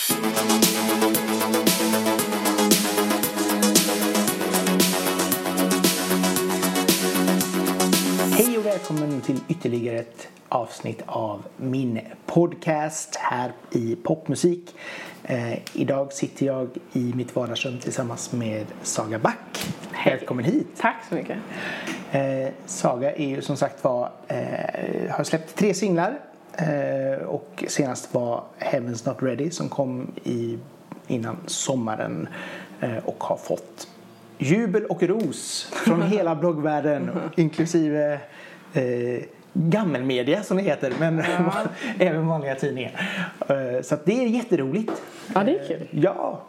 Hej och välkommen till ytterligare ett avsnitt av min podcast här i Popmusik. Eh, idag sitter jag i mitt vardagsrum tillsammans med Saga Back. Välkommen hit! Tack så mycket. Eh, Saga är ju som sagt var, eh, har släppt tre singlar och senast var Heaven's Not Ready som kom i, innan sommaren eh, och har fått jubel och ros från hela bloggvärlden inklusive eh, gammelmedia som det heter men även vanliga tidningar. Eh, så det är jätteroligt. Ja, det är kul. Ja,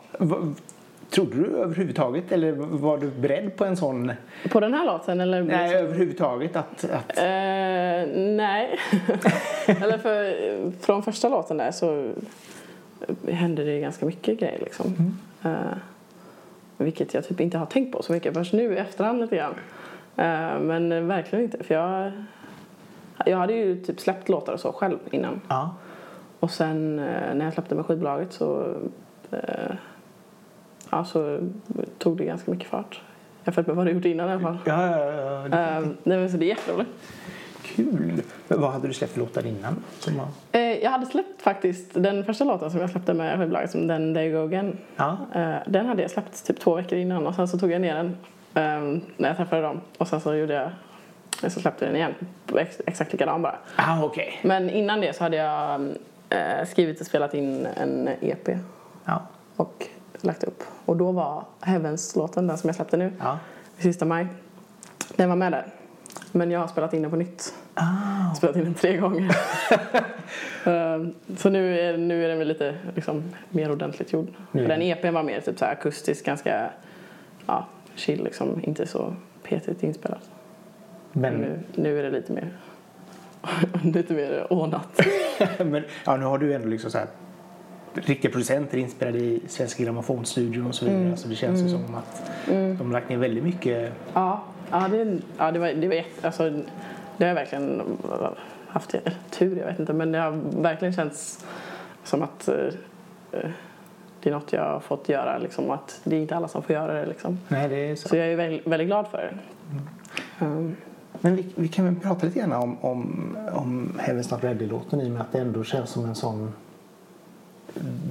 trodde du överhuvudtaget eller var du beredd på en sån På den här låten eller? Nej, överhuvudtaget att... att Eh, nej. eller för, från första låten där så hände det ganska mycket grejer liksom. Eh, vilket jag typ inte har tänkt på så mycket först nu i efterhand lite grann. Eh, men verkligen inte för jag jag hade ju typ släppt låtar och så själv innan. ja. Och sen när jag släppte med skivbolaget så, ja, så tog det ganska mycket fart. Jämfört med vad det gjort innan i alla fall. Ja, ja, ja, det Eh, nej, så det är jätteroligt. kul. Men vad hade du släppt för låtar innan? Som. Eh, jag hade släppt faktiskt den första låten som jag släppte med skivbolaget, som den There You Go Again. Ja. Eh, den hade jag släppt typ två veckor innan och sen så tog jag ner den eh, när jag träffade dem. Och sen så gjorde jag, så släppte den igen. Ex- exakt likadan bara. Ah, okej. Men innan det så hade jag eh, skrivit och spelat in en EP Ja. och lagt upp. Och då var Heavens-låten, den som jag släppte nu, Ja. sista maj, den var med där. Men jag har spelat in den på nytt. Ah, spelat in den tre gånger. Ehm, så nu är, nu är den väl lite liksom, mer ordentligt gjord. För den EPn var mer typ så akustisk, ganska ja, chill, liksom, inte så petigt inspelat. men, Nu, nu är det lite mer, lite mer ordnat. men ja, nu har du ändå liksom så här riktiga producenter inspelade i Svenska Grammofonstudion och så vidare. Så det känns ju som att de har lagt ner väldigt mycket. ja, ja, det, ja det, var, det var jätte, alltså, det har jag verkligen haft tur, jag vet inte, men det har verkligen känts som att eh, eh, det är något jag har fått göra, liksom, och att det är inte alla som får göra det. Liksom. Nej, det är så. Så jag är väldigt, väldigt glad för det. Um, Men vi, vi kan väl prata lite grann om, om, om Heaven's Not Ready-låten i och med att det ändå känns som en sån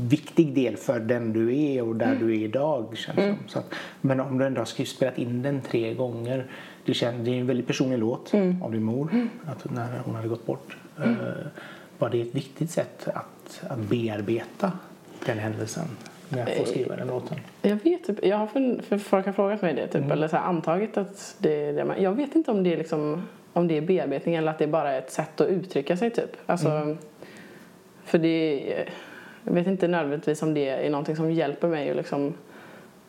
viktig del för den du är och där du är idag. Känns som. Så att, men om du ändå har spelat in den tre gånger. Det, känns, det är en väldigt personlig låt av din mor att, när hon hade gått bort. Uh, var det ett viktigt sätt att, att bearbeta den händelsen med att få skriva den låten? jag vet typ, jag har för, för folk har frågat mig det typ, eller så här, antagit att det är det. Men jag vet inte om det är liksom om det är bearbetning eller att det är bara ett sätt att uttrycka sig typ. Alltså, För det jag vet inte nödvändigtvis om det är någonting som hjälper mig att liksom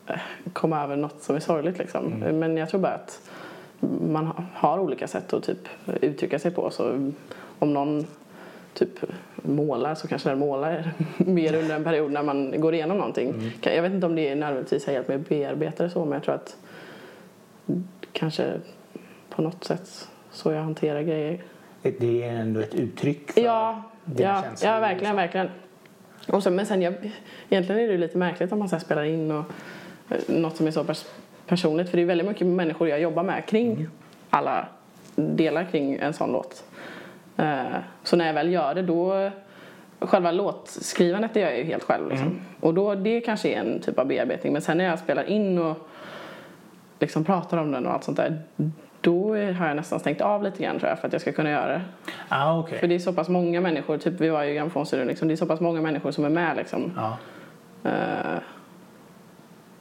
eh, komma över något som är sorgligt liksom. Men jag tror bara att man ha- har olika sätt att typ uttrycka sig på. Så om någon typ målar så kanske den målar mer under en period när man går igenom någonting. Kan- Jag vet inte om det nödvändigtvis har hjälpt mig att bearbeta det så men jag tror att kanske på något sätt så jag hanterar grejer. Det är ändå ett uttryck för Ja, dina ja, känslor. ja verkligen, verkligen. Och så, men sen, jag, egentligen är det lite märkligt om man så spelar in och, eh, något som är så pers personligt. För det är väldigt mycket människor jag jobbar med kring alla delar kring en sån låt. Eh, så när jag väl gör det då Själva låtskrivandet det gör jag ju helt själv. Liksom. Och då, det kanske är en typ av bearbetning. Men sen när jag spelar in och liksom pratar om den och allt sånt där. Då har jag nästan stängt av lite grann tror jag för att jag ska kunna göra det. Ah, okej. För det är så pass många människor, typ vi var ju i grammofonstudion, liksom, det är så pass många människor som är med liksom. Ja. Eh,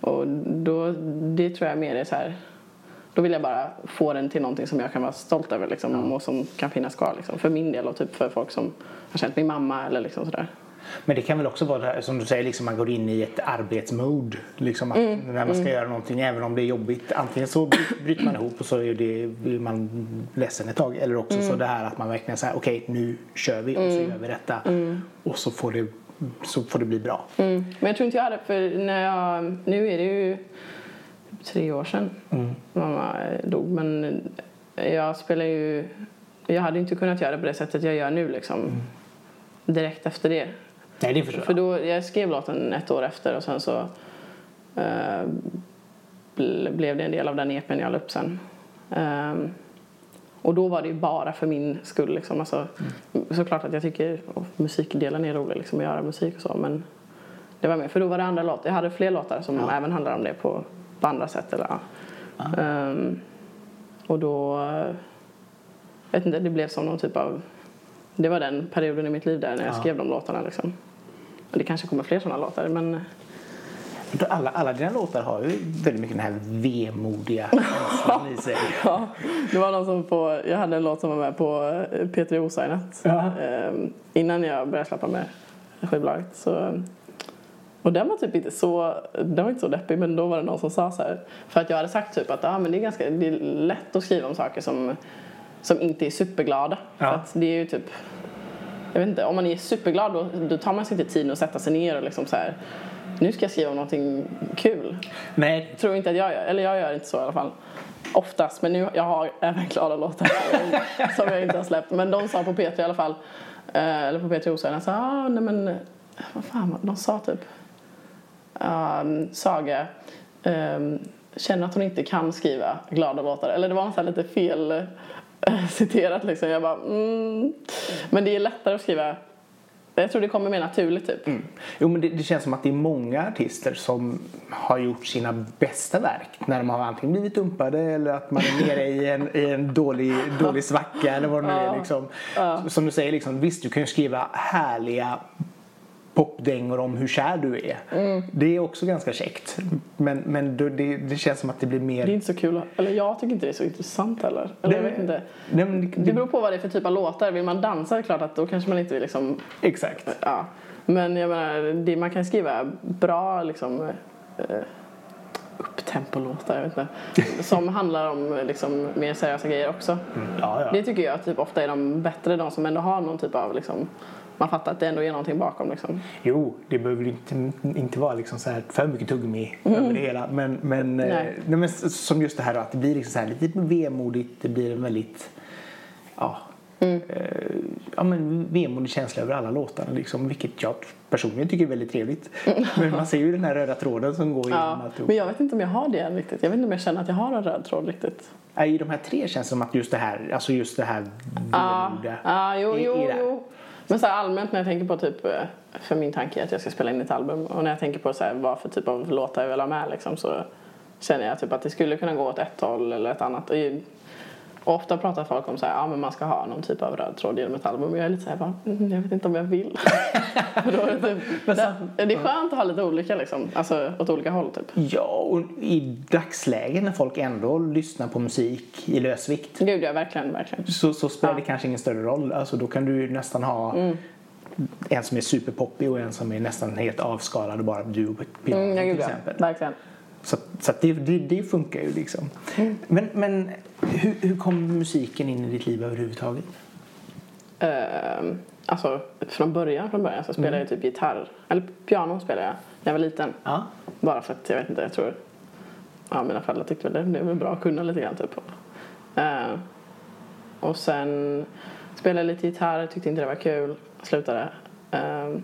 och då, det tror jag mer är så här, då vill jag bara få den till någonting som jag kan vara stolt över liksom, och som kan finnas kvar liksom, för min del och typ för folk som har känt min mamma eller liksom sådär. Men det kan väl också vara det här, som du säger, liksom man går in i ett arbetsmode. Liksom att Mm. när man ska göra någonting, även om det är jobbigt. Antingen så bry- bryter man ihop och så är det, blir man ledsen ett tag. Eller också Mm. så det här att man verkligen säger okej nu kör vi och så gör vi detta. Mm. Och så får, det, så får det bli bra. Mm. Men jag tror inte jag hade, för när jag, nu är det ju tre år sedan mamma dog. Men jag spelar ju, jag hade inte kunnat göra det på det sättet jag gör nu liksom. Direkt efter det. Nej, det förstår För jag. då, jag skrev låten ett år efter och sen så eh, ble- blev det en del av den EPn jag la upp sen. Ehm, och då var det ju bara för min skull. Liksom. Alltså, Såklart att jag tycker musikdelen är rolig, liksom, att göra musik och så. Men det var med. För då var det andra låtar. Jag hade fler låtar som även handlar om det på, på andra sätt. Eller, ja. Ehm, och då... eh, vet inte, det blev som någon typ av... Det var den perioden i mitt liv där när jag Ja. skrev de låtarna. Liksom. Och det kanske kommer fler sådana låtar, men... Alla, alla dina låtar har ju väldigt mycket den här vemodiga känslan i sig. Ja, det var någon som på, jag hade en låt som var med på eh, P3 Osignat Ja. ehm, innan jag började släppa med skivbolaget. Så, och den var typ inte så, den var inte så deppig men då var det någon som sa så här, för att jag hade sagt typ att ah, men det är ganska det är lätt att skriva om saker som, som inte är superglada. Ja. För att det är ju typ, jag vet inte, om man är superglad då, då tar man sig inte tiden att sätta sig ner och liksom så här, nu ska jag skriva om någonting kul Nej, tror inte att jag gör, eller jag gör inte så i alla fall. Oftast, men nu, jag har även glada låtar som jag inte har släppt. Men de sa på P3 i alla fall, eh, eller på P3 Osöjna, sa ah, nej men, vad fan, de sa typ, um, Saga um, känner att hon inte kan skriva glada låtar. Eller det var något så här lite fel citerat liksom. Jag bara, mm. Men det är lättare att skriva, jag tror det kommer mer naturligt typ. Jo, men det, det känns som att det är många artister som har gjort sina bästa verk när de har antingen blivit dumpade eller att man är nere i en, i en dålig, dålig svacka eller vad det nu är. Liksom. Som du säger, liksom, visst du kan ju skriva härliga popdängor om hur kär du är. Det är också ganska käckt. Men, men det, det känns som att det blir mer... Det är inte så kul, eller jag tycker inte det är så intressant heller. Eller jag vet inte. Men det, Det beror på vad det är för typ av låtar. Vill man dansa är det klart att då kanske man inte vill liksom, Exakt. ja. Men jag menar, det, man kan skriva bra liksom eh, upptempo-låtar, jag vet inte. Som handlar om liksom mer seriösa grejer också. Ja, ja. Det tycker jag typ ofta är de bättre, de som ändå har någon typ av liksom, man fattar att det ändå är någonting bakom liksom. Jo, det behöver inte, inte vara liksom så här för mycket tuggummi över det hela. Men, men, eh, Nej. nej, men som just det här då, att det blir liksom så här lite vemodigt. Det blir en väldigt ja, eh, ja, men vemodig känsla över alla låtarna. Liksom, vilket jag personligen tycker är väldigt trevligt. Men man ser ju den här röda tråden som går igenom Ja. alltihop. Men jag vet inte om jag har det än riktigt. Jag vet inte om jag känner att jag har en röd tråd riktigt. Ja, I de här tre känns det som att just det här, alltså just det här Ja, vemodiga ja jo, är- jo, där. jo. Men så här allmänt när jag tänker på typ, eh, för min tanke är att jag ska spela in ett album och när jag tänker på så här, vad för typ av låtar jag vill ha med liksom, så känner jag typ att det skulle kunna gå åt ett håll eller ett annat. Och, ju- och ofta pratar folk om så här, ja men man ska ha någon typ av röd tråd genom ett album jag är lite så här, bara, mm, jag vet inte om jag vill. Det, typ, det, det är skönt att ha lite olika liksom, alltså åt olika håll typ. Ja, och i dagsläget när folk ändå lyssnar på musik i lösvikt Gud ja, verkligen, verkligen. så, så spelar Ja. det kanske ingen större roll. Alltså, då kan du nästan ha en som är superpoppig och en som är nästan helt avskalad och bara du och piano Mm, till exempel. verkligen. Så, så det, det, det funkar ju liksom. Men, men hur, hur kom musiken in i ditt liv överhuvudtaget? Ehm, alltså från början, från början så spelade jag typ gitarr. Eller piano spelade jag när jag var liten. Ja. Bara för att jag vet inte, jag tror ja, mina föräldrar tyckte väl det, det var bra att kunna lite grann typ. Ehm, och sen spelade jag lite gitarr, tyckte inte det var kul, slutade. Ehm,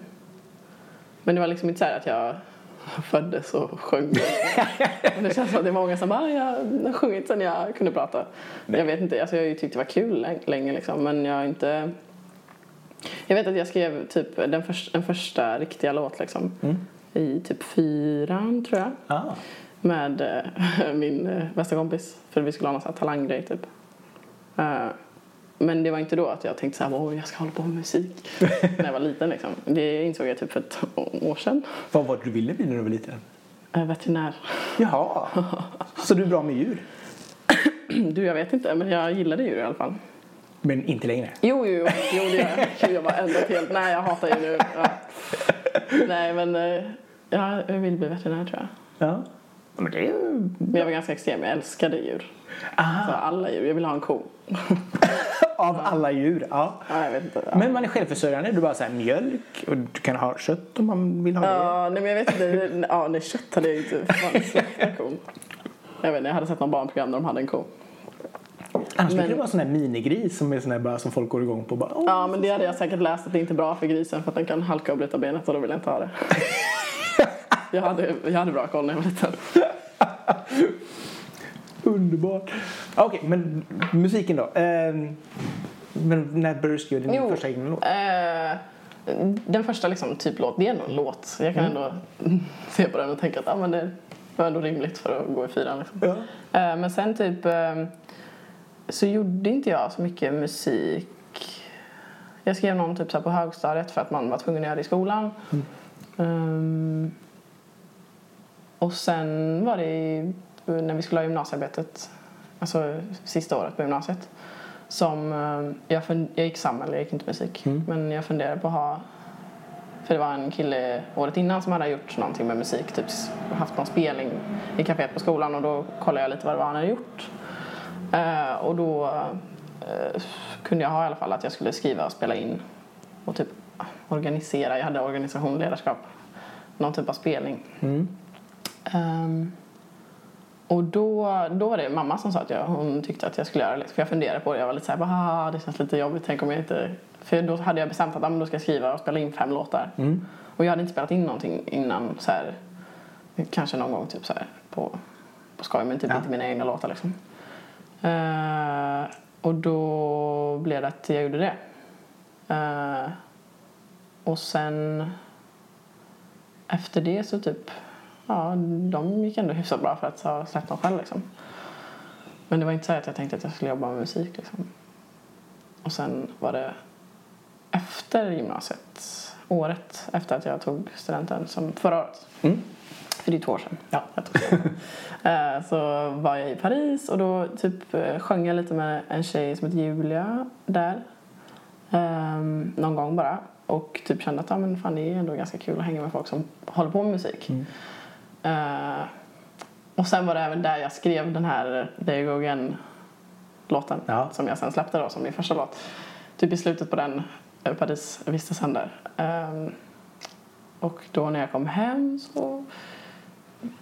men det var liksom inte så här att jag föddes och sjöng. det känns som att det är många som bara, "Ah, jag har sjungit sen jag kunde prata. Jag vet inte, alltså jag har ju tyckt det var kul länge, liksom, men jag har inte... Jag vet att jag skrev typ den, förs- den första riktiga låt liksom. I typ fyran tror jag. Ah. Med eh, min eh, bästa kompis. För vi skulle ha någon sån här talanggrej typ. Eh, men det var inte då att jag tänkte så här, "Åh, jag ska hålla på med musik. när jag var liten liksom. Det insåg jag typ för ett år sedan. Vad var det du ville bli när du var liten? Eh, veterinär. Jaha, så du är bra med djur? Du, jag vet inte, men jag gillade djur i alla fall. Men inte längre? Jo, jo, jo, jo det gör jag. Jag var ändå helt... Nej, jag hatar djur nu. Ja. Nej, men eh, ja, jag vill bli veterinär tror jag. Ja. Men det är ju... Jag var ganska extrem, jag älskade djur. Alltså, alla djur. Jag ville ha en ko. Av alla djur, ja. Ja, jag vet inte. Ja. Men man är självförsörjande, du bara så här mjölk och du kan ha kött om man vill ha det. Ja, nej men jag vet inte. Ja, nej, kött hade jag inte. Fan, kon. Jag vet inte, jag hade sett någon barnprogram där de hade en ko. Annars brukar Men- det vara sån här minigris som är sån här bara som folk går igång på. Bara. Ja, men det hade jag säkert läst att det inte är bra för grisen för att den kan halka och bryta benet och då vill jag inte ha det. jag, hade, jag hade bra koll när jag var liten. Underbart. Okej, men musiken då. Ehm, men när började du skriva din Jo. första egna låt? Eh, den första liksom, typ låt, det är ändå en låt. Jag kan ändå se på den och tänka att ah, men det var ändå rimligt för att gå i fyran. Liksom. Ja. Eh, men sen typ eh, så gjorde inte jag så mycket musik. Jag skrev någon typ så här på högstadiet för att man var tvungen att göra det i skolan. Ehm, och sen var det när vi skulle ha gymnasiearbetet, alltså sista året på gymnasiet, som eh, jag, jag gick Samhäll, jag gick inte musik. Men jag funderade på att ha, för det var en kille året innan som hade gjort någonting med musik, typ haft någon spelning i kaféet på skolan och då kollade jag lite vad det var han hade gjort. Eh, och då eh, kunde jag ha i alla fall att jag skulle skriva och spela in och typ organisera, jag hade organisation, ledarskap, någon typ av spelning. Ehm, och då, då var det mamma som sa att jag, hon tyckte att jag skulle göra det. För jag funderade på det. Jag var lite såhär, "Ah, det känns lite jobbigt. Tänk om jag inte... För då hade jag bestämt att ah, men då ska jag skriva och spela in fem låtar. Och jag hade inte spelat in någonting innan så här, kanske någon gång typ så här på, på skoj men typ Ja. inte mina egna låtar liksom. Eh, och då blev det att jag gjorde det. Eh, och sen efter det så typ, ja, de gick ändå hyfsat bra för att ha släppt dem själv liksom. Men det var inte så att jag tänkte att jag skulle jobba med musik liksom. Och sen var det efter gymnasiet, året efter att jag tog studenten, som förra året. Mm. För det är två år sedan. Ja. Eh, så var jag i Paris och då typ eh, sjöng jag lite med en tjej som heter Julia där. Ehm, någon gång bara. Och typ kände att ah, men fan, det är ändå ganska kul att hänga med folk som håller på med musik. Eh, och sen var det även där jag skrev den här There You Go Again-låten Ja. som jag sen släppte då som min första låt. Typ i slutet på den eh, Paris-vistelsen där. Ehm, och då när jag kom hem så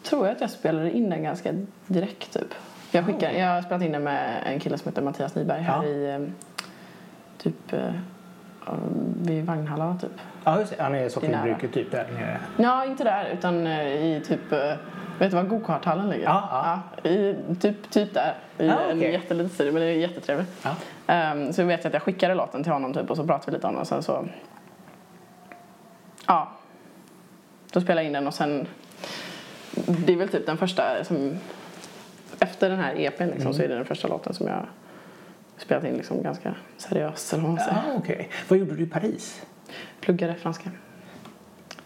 tror jag att jag spelade in den ganska direkt typ. Jag, skickade, jag har spelat in den med en kille som heter Mattias Nyberg här Ja. i typ vid Vagnhallarna typ. Ja, just det. Han är nära. sockerbruket typ där nere. Ja, inte där utan eh, i typ eh, Vet du var gokarthallen ligger? Ja, ja. i, typ, typ där. I Ja, en okej. jätteliten studio, men det är jättetrevligt. Ja. Ehm, så vet jag att jag skickade låten till honom typ och så pratade vi lite om den och sen så... Ja. Då spelade jag in den och sen... Det är väl typ den första som... Efter den här EPn liksom, så är det den första låten som jag spelat in liksom ganska seriöst eller vad man säger. Ja, okej. Vad gjorde du i Paris? Pluggade franska.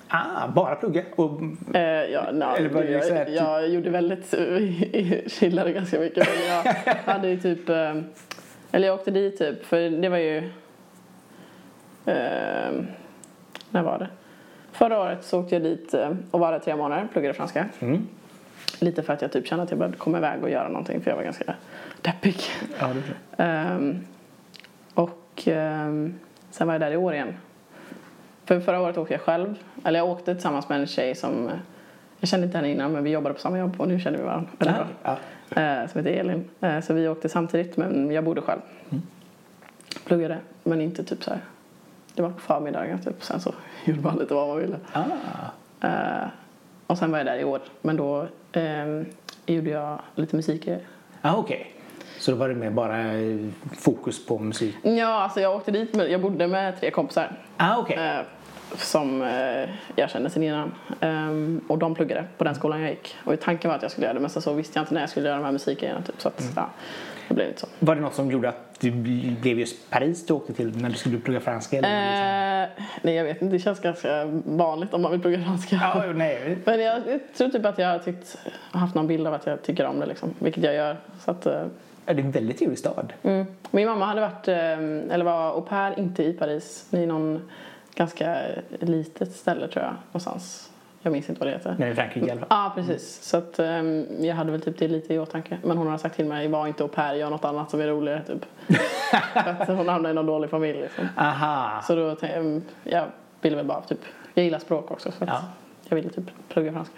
Ah, bara plugga? Och, Eh, ja, na, Eller var det jag, här, jag, typ- gjorde väldigt, chillade ganska mycket. Jag hade ju typ, eh, eller jag åkte dit typ, för det var ju, eh, när var det? Förra året så åkte jag dit eh, och var där tre månader, pluggade franska. Mm. Lite för att jag typ kände att jag behövde komma iväg och göra någonting för jag var ganska deppig. ja, det Ehm, och ehm, sen var jag där i år igen. För förra året åkte jag själv. Eller jag åkte tillsammans med en tjej som... Jag kände inte henne innan men vi jobbade på samma jobb och nu känner vi varandra väldigt bra. Ja. Eh, som heter Elin. Eh, så vi åkte samtidigt men jag bodde själv. Pluggade men inte typ så här. Det var på förmiddagen typ. Sen så gjorde man lite vad man ville. Ah. Eh, och sen var jag där i år. Men då ehm, gjorde jag lite musik. Ah, okej. Så då var det mer bara eh, fokus på musik? Ja, alltså jag åkte dit. Med, jag bodde med tre kompisar. Ah, okej. eh, som eh, jag kände sen innan. Ehm, och de pluggade på den skolan jag gick. Och tanken var att jag skulle göra det men sen så visste jag inte när jag skulle göra de här musikgrejerna typ. Så att, ja, det blev inte så. Var det något som gjorde att det blev just Paris du åkte till när du skulle plugga franska? Eller liksom? Eh, nej jag vet inte, det känns ganska vanligt om man vill plugga franska. Ja, nej. Men jag, jag tror typ att jag har tyckt, haft någon bild av att jag tycker om det liksom. Vilket jag gör. Så att, Ja, Det är en väldigt trevlig stad. mm. Min mamma hade varit, eh, eller var au pair, inte i Paris, i någon ganska litet ställe tror jag. Någonstans. Jag minns inte vad det heter. Nej, i Frankrike i alla fall. Ja, precis. Så att, ehm, jag hade väl typ det lite i åtanke. Men hon har sagt till mig, var inte au pair, gör något annat som är roligare typ. För att hon hamnade i någon dålig familj liksom. Aha. Så då tänkte jag, jag ville väl bara typ, jag gillar språk också. Så Ja. jag ville typ plugga franska.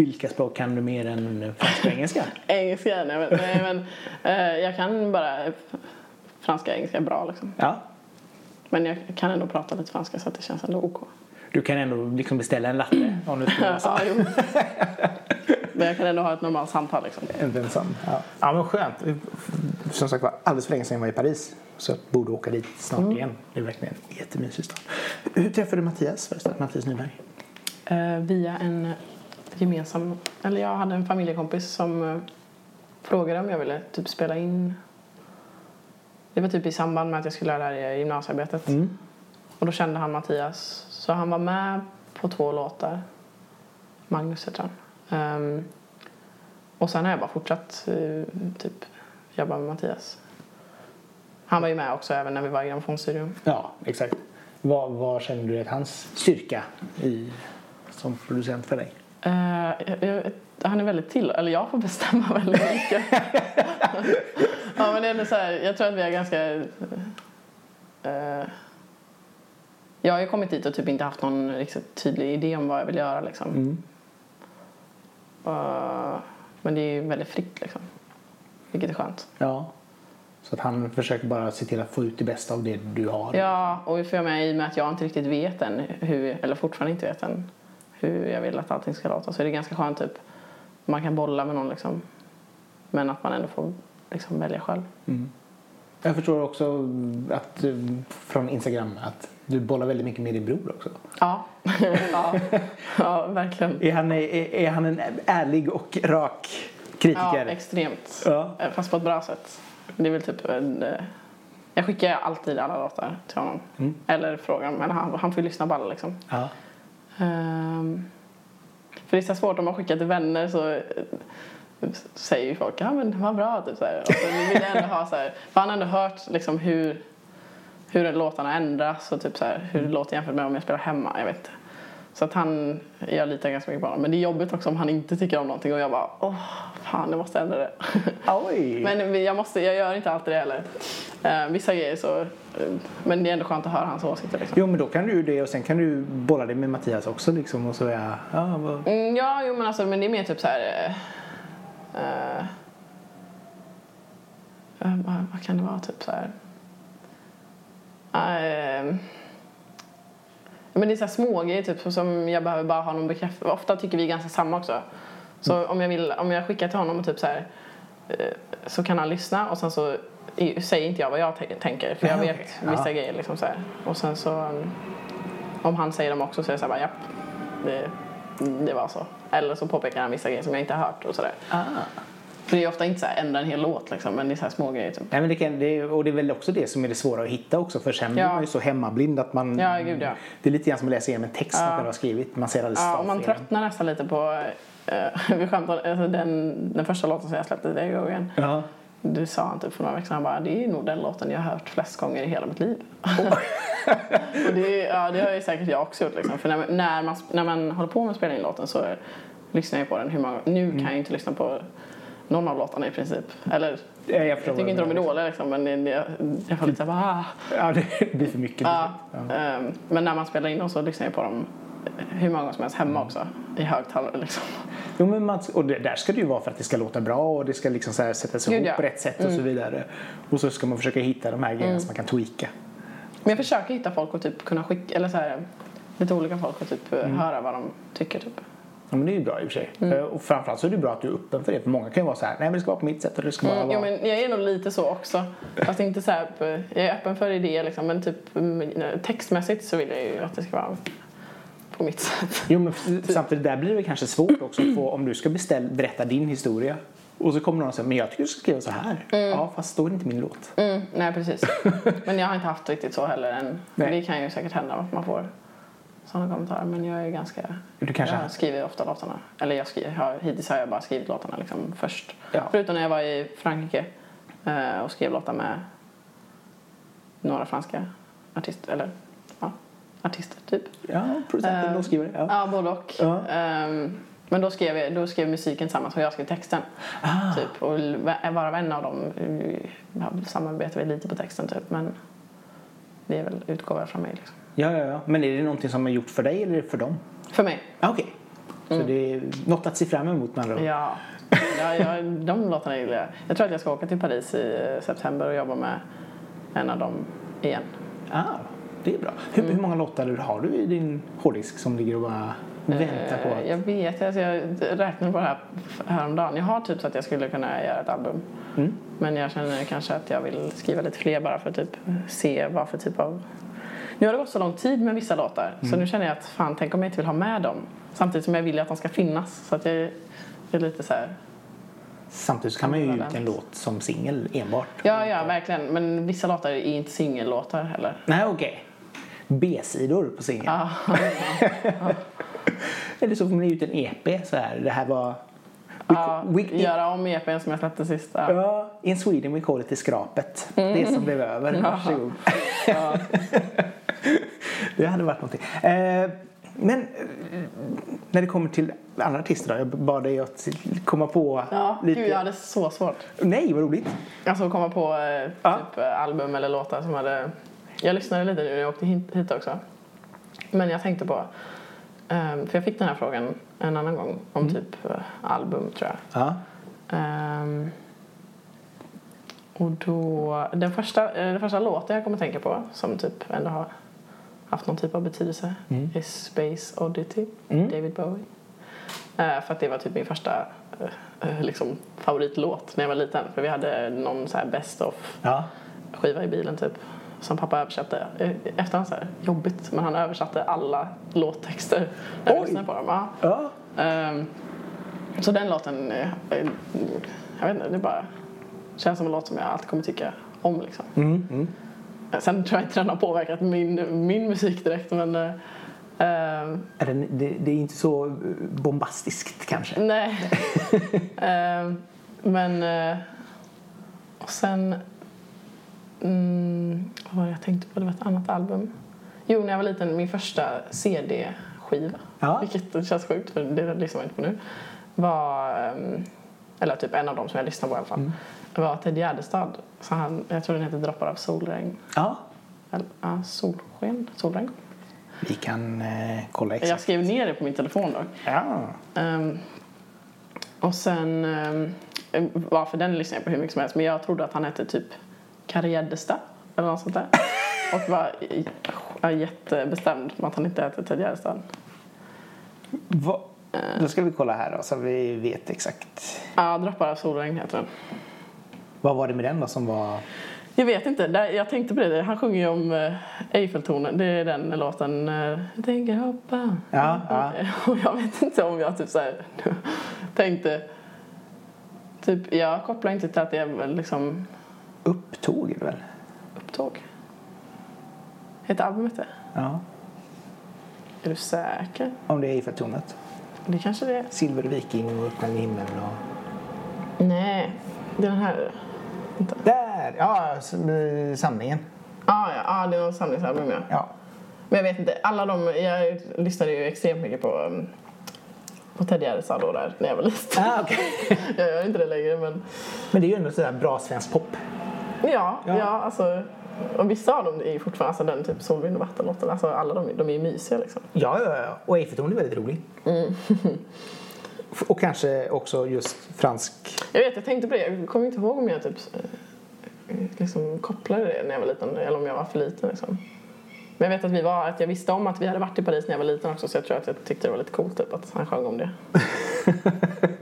Vilka språk kan du mer än franska och engelska? Engelska? Nej men, nej, men eh, jag kan bara franska och engelska bra liksom. Ja. Men jag kan ändå prata lite franska så att det känns ändå OK. Du kan ändå liksom beställa en latte om du skulle ja, jo. Men jag kan ändå ha ett normalt samtal liksom. Ensam. Ja. ja men skönt. Som sagt var alldeles för länge sedan jag var i Paris. Så jag borde åka dit snart Mm. igen. Det är verkligen en jättemysig stad. Hur träffade du Mattias förresten? Mattias Nyberg? Eh, via en gemensam... Eller jag hade en familjekompis som eh, frågade om jag ville typ spela in. Det var typ i samband med att jag skulle lära det gymnasiearbetet. Mm. Och då kände han Mattias. Så han var med på två låtar. Magnus heter han. Ehm, och sen har jag bara fortsatt eh, typ jobba med Mattias. Han var ju med också även när vi var i grammofonstudion. Ja, exakt. Vad, vad känner du är hans styrka i, som producent för dig? Eh, jag, jag, han är väldigt till, eller jag får bestämma väldigt mycket. ja, men det är så här, jag tror att vi är ganska... eh, jag har ju kommit dit och typ inte haft någon riktigt tydlig idé om vad jag vill göra. Liksom. Mm. Eh, men det är ju väldigt fritt, liksom. vilket är skönt. Ja. Så att han försöker bara se till att få ut det bästa av det du har. Ja, och för mig i och med att jag inte riktigt vet än, hur, eller fortfarande inte vet än, hur jag vill att allting ska låta så är det ganska skönt typ man kan bolla med någon liksom. Men att man ändå får liksom välja själv. Mm. Jag förstår också att eh, från Instagram att du bollar väldigt mycket med din bror också. Ja, ja. ja verkligen. Är han, är, är han en ärlig och rak Ja, kritiker? extremt. Ja. Eh, Fast på ett bra sätt. Det är väl typ en, eh, Jag skickar alltid alla låtar till honom. Mm. Eller frågar, men han, han får ju lyssna på alla liksom. Ja. Ehm, för det är så svårt om man skickar till vänner så eh, säger ju folk ja men vad bra typ så här. Och så vill jag ändå ha så här, för han har ändå hört liksom hur, hur låtarna ändras och typ så här, hur det låter jämfört med om jag spelar hemma, jag vet inte. Så att han, jag litar ganska mycket på honom. Men det är jobbigt också om han inte tycker om någonting och jag bara åh fan jag måste ändra det. Oj! men jag, måste, jag gör inte alltid det heller. Eh, vissa grejer så, men det är ändå skönt att höra hans åsikter liksom. Jo men då kan du ju det och sen kan du bolla det med Mattias också liksom och så är jag, ja vad... Mm, ja, jo men alltså men det är mer typ så här. eh, eh, vad, vad kan det vara? Typ så här. Eh, men det är så här små grejer typ som jag behöver bara ha någon bekräftelse. Ofta tycker vi ganska samma också. Så om jag vill, om jag skickar till honom och typ så här så kan han lyssna och sen så säger inte jag vad jag tänker för jag Ja, vet okej. vissa Ja. grejer liksom så här. Och sen så um, om han säger dem också så är det så här bara japp, det, det var så. Eller så påpekar han vissa grejer som jag inte har hört och sådär. Ah. För det är ofta inte så här ändra en hel låt liksom, men det är så här små grejer typ. Nej, men det kan, det, och det är väl också det som är det svåra att hitta också för sen blir Ja. man ju så hemmablind att man... Ja, gud, ja. Det är lite grann som att läsa igenom en text man Ja. själv har skrivit. Man ser alldeles Ja, och man tröttnar nästan lite på, eh, vi skämtade, alltså den, den första låten som jag släppte, det går igen. Ja. Du sa han typ för några veckor sedan, bara, det är nog den låten jag har hört flest gånger i hela mitt liv. och det, ja, det har ju säkert jag också gjort liksom. För när, när, man, när man håller på med att spela in låten så lyssnar jag på den hur många Nu kan jag inte lyssna på någon av låtarna i princip. Eller, Ja, jag jag tycker inte de är dåliga liksom, men det, det, jag får lite såhär, ah. Ja, det blir för mycket. Ja, Ja. ehm, men när man spelar in dem så lyssnar jag på dem hur många som helst hemma också. I högtalare liksom. Jo, men man, och det, där ska det ju vara för att det ska låta bra och det ska liksom så här sättas ihop ja. Mm. på rätt sätt och så vidare. Och så ska man försöka hitta de här grejerna som man kan tweaka. Men jag försöker hitta folk och typ kunna skicka, eller så här, lite olika folk och typ Mm. höra vad de tycker typ. Ja, men det är ju bra i och för sig. Mm. Eh, Och framförallt så är det bra att du är öppen för det. För många kan ju vara så här, nej men det ska vara på mitt sätt och det ska bara Mm, vara... jo, men jag är nog lite så också. Fast inte så här, på- jag är öppen för idéer liksom, men typ mm, textmässigt så vill jag ju att det ska vara på mitt sätt. Jo men f- samtidigt där blir det kanske svårt också att få, om du ska beställ, berätta din historia. Och så kommer någon och säger, men jag tycker du ska skriva så här. Ja fast då är det inte min låt. Mm, nej precis. Men jag har inte haft riktigt så heller än. Nej. Det kan ju säkert hända att man får sådana kommentarer. Men jag är ganska... Du kanske jag skriver ofta låtarna. Eller jag skriver, jag, hittills har jag bara skrivit låtarna liksom först. Ja. Förutom när jag var i Frankrike eh, och skrev låtar med några franska artister. Eller artister typ. Ja, producenten Eh, då skriver. Ja. Ja, både och. Ja. Ehm, men då skrev, jag, då skrev musiken tillsammans och jag skrev texten. Ah. Typ. Och varav en av dem eh, samarbetar vi lite på texten typ. Men det är väl utgår väl från mig liksom. Ja, ja, ja. Men är det någonting som är gjort för dig eller är det för dem? För mig. Ah, Okej. Så det är något att se fram emot med andra. Ja, ja, ja de låtarna gillar jag. Jag tror att jag ska åka till Paris i eh, september och jobba med en av dem igen. Ah, det är bra. Hur, hur många låtar har du i din hårddisk som ligger och bara väntar på Eh, att... Jag vet, alltså jag räknade på det här häromdagen. Jag har typ så att jag skulle kunna göra ett album. Mm. Men jag känner kanske att jag vill skriva lite fler bara för att typ se vad för typ av... Nu har det gått så lång tid med vissa låtar så nu känner jag att fan, tänk om jag inte vill ha med dem. Samtidigt som jag vill att de ska finnas. Så att jag är lite så här... Samtidigt kan man ju ge ut en låt som singel enbart. Ja, ja, verkligen. Men vissa låtar är inte singellåtar heller. Nej, okej. B-sidor på singel. Ja, Eller så får man ge ut en EP så här. Det här var... ja, we- we- göra om EPn som jag släppte sist. Ja. Ja, in Sweden we call it the skrapet. Det som blev över. Varsågod. Ja. Det hade varit någonting. Eh, men eh, när det kommer till andra artister då? Jag bad dig att komma på Ja, lite. gud jag hade så svårt. Nej, vad roligt. Alltså komma på eh, typ eh, album eller låtar som hade... Jag lyssnade lite nu när jag åkte hit, också. Men jag tänkte på, ehm, för jag fick den här frågan en annan gång om typ eh, album tror jag. Ja. Ehm, och då, den första, eh, den första låten jag kommer att tänka på som typ ändå har haft någon typ av betydelse Mm. är Space Oddity, Mm. David Bowie. Eh, för att det var typ min första eh, liksom, favoritlåt när jag var liten. För vi hade någon så här best of Ja. skiva i bilen typ. Som pappa översatte. Eh, Efterhand så här, jobbigt men han översatte alla låttexter när jag lyssnade på dem. Ja. Ja. Ehm, så den låten, eh, eh, jag vet inte, det bara känns som en låt som jag alltid kommer tycka om liksom. Mm, mm. Sen tror jag inte den har påverkat min, min musik direkt men ehm, Är den, det, det är inte så bombastiskt kanske. nej. Ehm, men eh, och sen mm, vad jag tänkte på? Det var ett annat album. Jo, när jag var liten, min första CD-skiva Ja. vilket känns sjukt för det lyssnar man inte på nu, var, ehm, eller typ en av dem som jag lyssnade på i alla fall, Mm. var Ted Gärdestad. Så han, jag tror den heter Droppar av solregn. Ja. Eller, ja, solsken? Solregn? Vi kan eh, kolla Jag exakt. skrev ner det på min telefon dock. Ja. Ehm, och sen, um, varför den lyssnar jag på hur mycket som helst, men jag trodde att han hette typ Karriärdestad eller något sånt där. Och var ja, jättebestämd om att han inte hette Ted Gärdestad. Va? Då ska vi kolla här då så vi vet exakt. Ja, Droppar av solregn heter den. Vad var det med den då som var... Jag vet inte, jag tänkte på det, han sjunger ju om eh, Eiffeltornet, det är den låten eh, Jag tänker hoppa Ja, ja. Och jag vet inte om jag typ så här, tänkte Typ, jag kopplar inte till att det är liksom Upptåg är det väl? upptåg. Heter albumet det? Ja. Är du säker? Om det är Eiffeltornet. Det kanske det är. Silver Viking och Öppna himlen och... Nej, det är den här. Vänta. Där! Ja, samlingen. Ah, ja, ah, det är någon samlingsalbum ja. Ja. Men jag vet inte, alla de, jag lyssnade ju extremt mycket på, um, på Ted Gärdestad då där när jag var liten. Ah, okay. Jag gör inte det längre men Men det är ju ändå sådär bra svensk pop. Ja, Ja. ja. alltså och vissa av dem är ju fortfarande, alltså den typ Solvind och vattenlåten, alltså alla de, de är ju mysiga liksom. Ja, ja, ja. Och Eiffeltornet är väldigt rolig. och kanske också just fransk... Jag vet, jag tänkte på det, jag kommer inte ihåg om jag typ eh, liksom kopplade det när jag var liten eller om jag var för liten liksom. Men jag vet att vi var, att jag visste om att vi hade varit i Paris när jag var liten också så jag tror att jag tyckte det var lite coolt typ att han sjöng om det.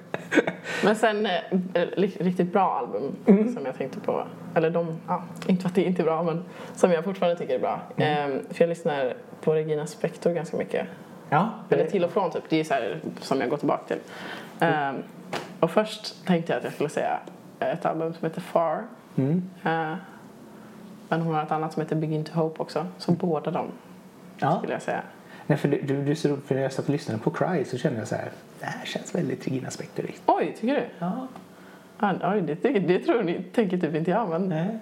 Men sen, eh, li- riktigt bra album som jag tänkte på, eller de, ja, inte för att det inte är bra men som jag fortfarande tycker är bra. Ehm, för jag lyssnar på Regina Spektor ganska mycket. Ja, Eller till och från typ, det är så här som jag går tillbaka till. Ehm, och först tänkte jag att jag skulle säga ett album som heter Far. Mm. Eh, men hon har ett annat som heter Begin to Hope också. Så båda de Ja. skulle jag säga. Nej, för du, du, du, för när jag satt och lyssnade på Cry så kände jag så här, det här känns väldigt Regina Spektorigt. Oj, tycker du? Ja. Ja, oj, det, tycker, det tror ni, tänker typ inte jag. Men, Nej.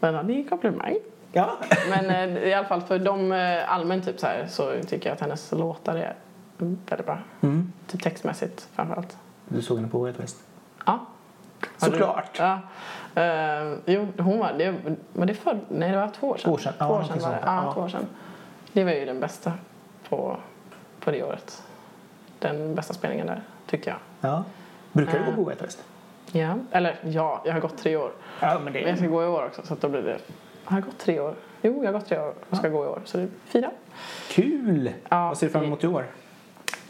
men ja, det är en komplimang. Ja. Men eh, i alla fall för de eh, allmänt typ så här så tycker jag att hennes låtar är väldigt bra. Mm. Typ textmässigt framförallt. Du såg henne på Way West? Ja. Såklart. Ja. Uh, jo, hon var, det, var det för, nej det var två år sedan. Två år sedan, två år sedan det. Ja. två år sedan. Det var ju den bästa på, på det året. den bästa spelningen där, tyckte jag. Ja. Brukar du gå Eh. på Out West? Ja, eller ja, jag har gått tre år. Ja, men Men jag ska gå i år också så då blir det... Har jag gått tre år? Jo, jag har gått tre år och ska gå i år. Så det är fyra. Kul! Ja, Vad ser du fram emot i år?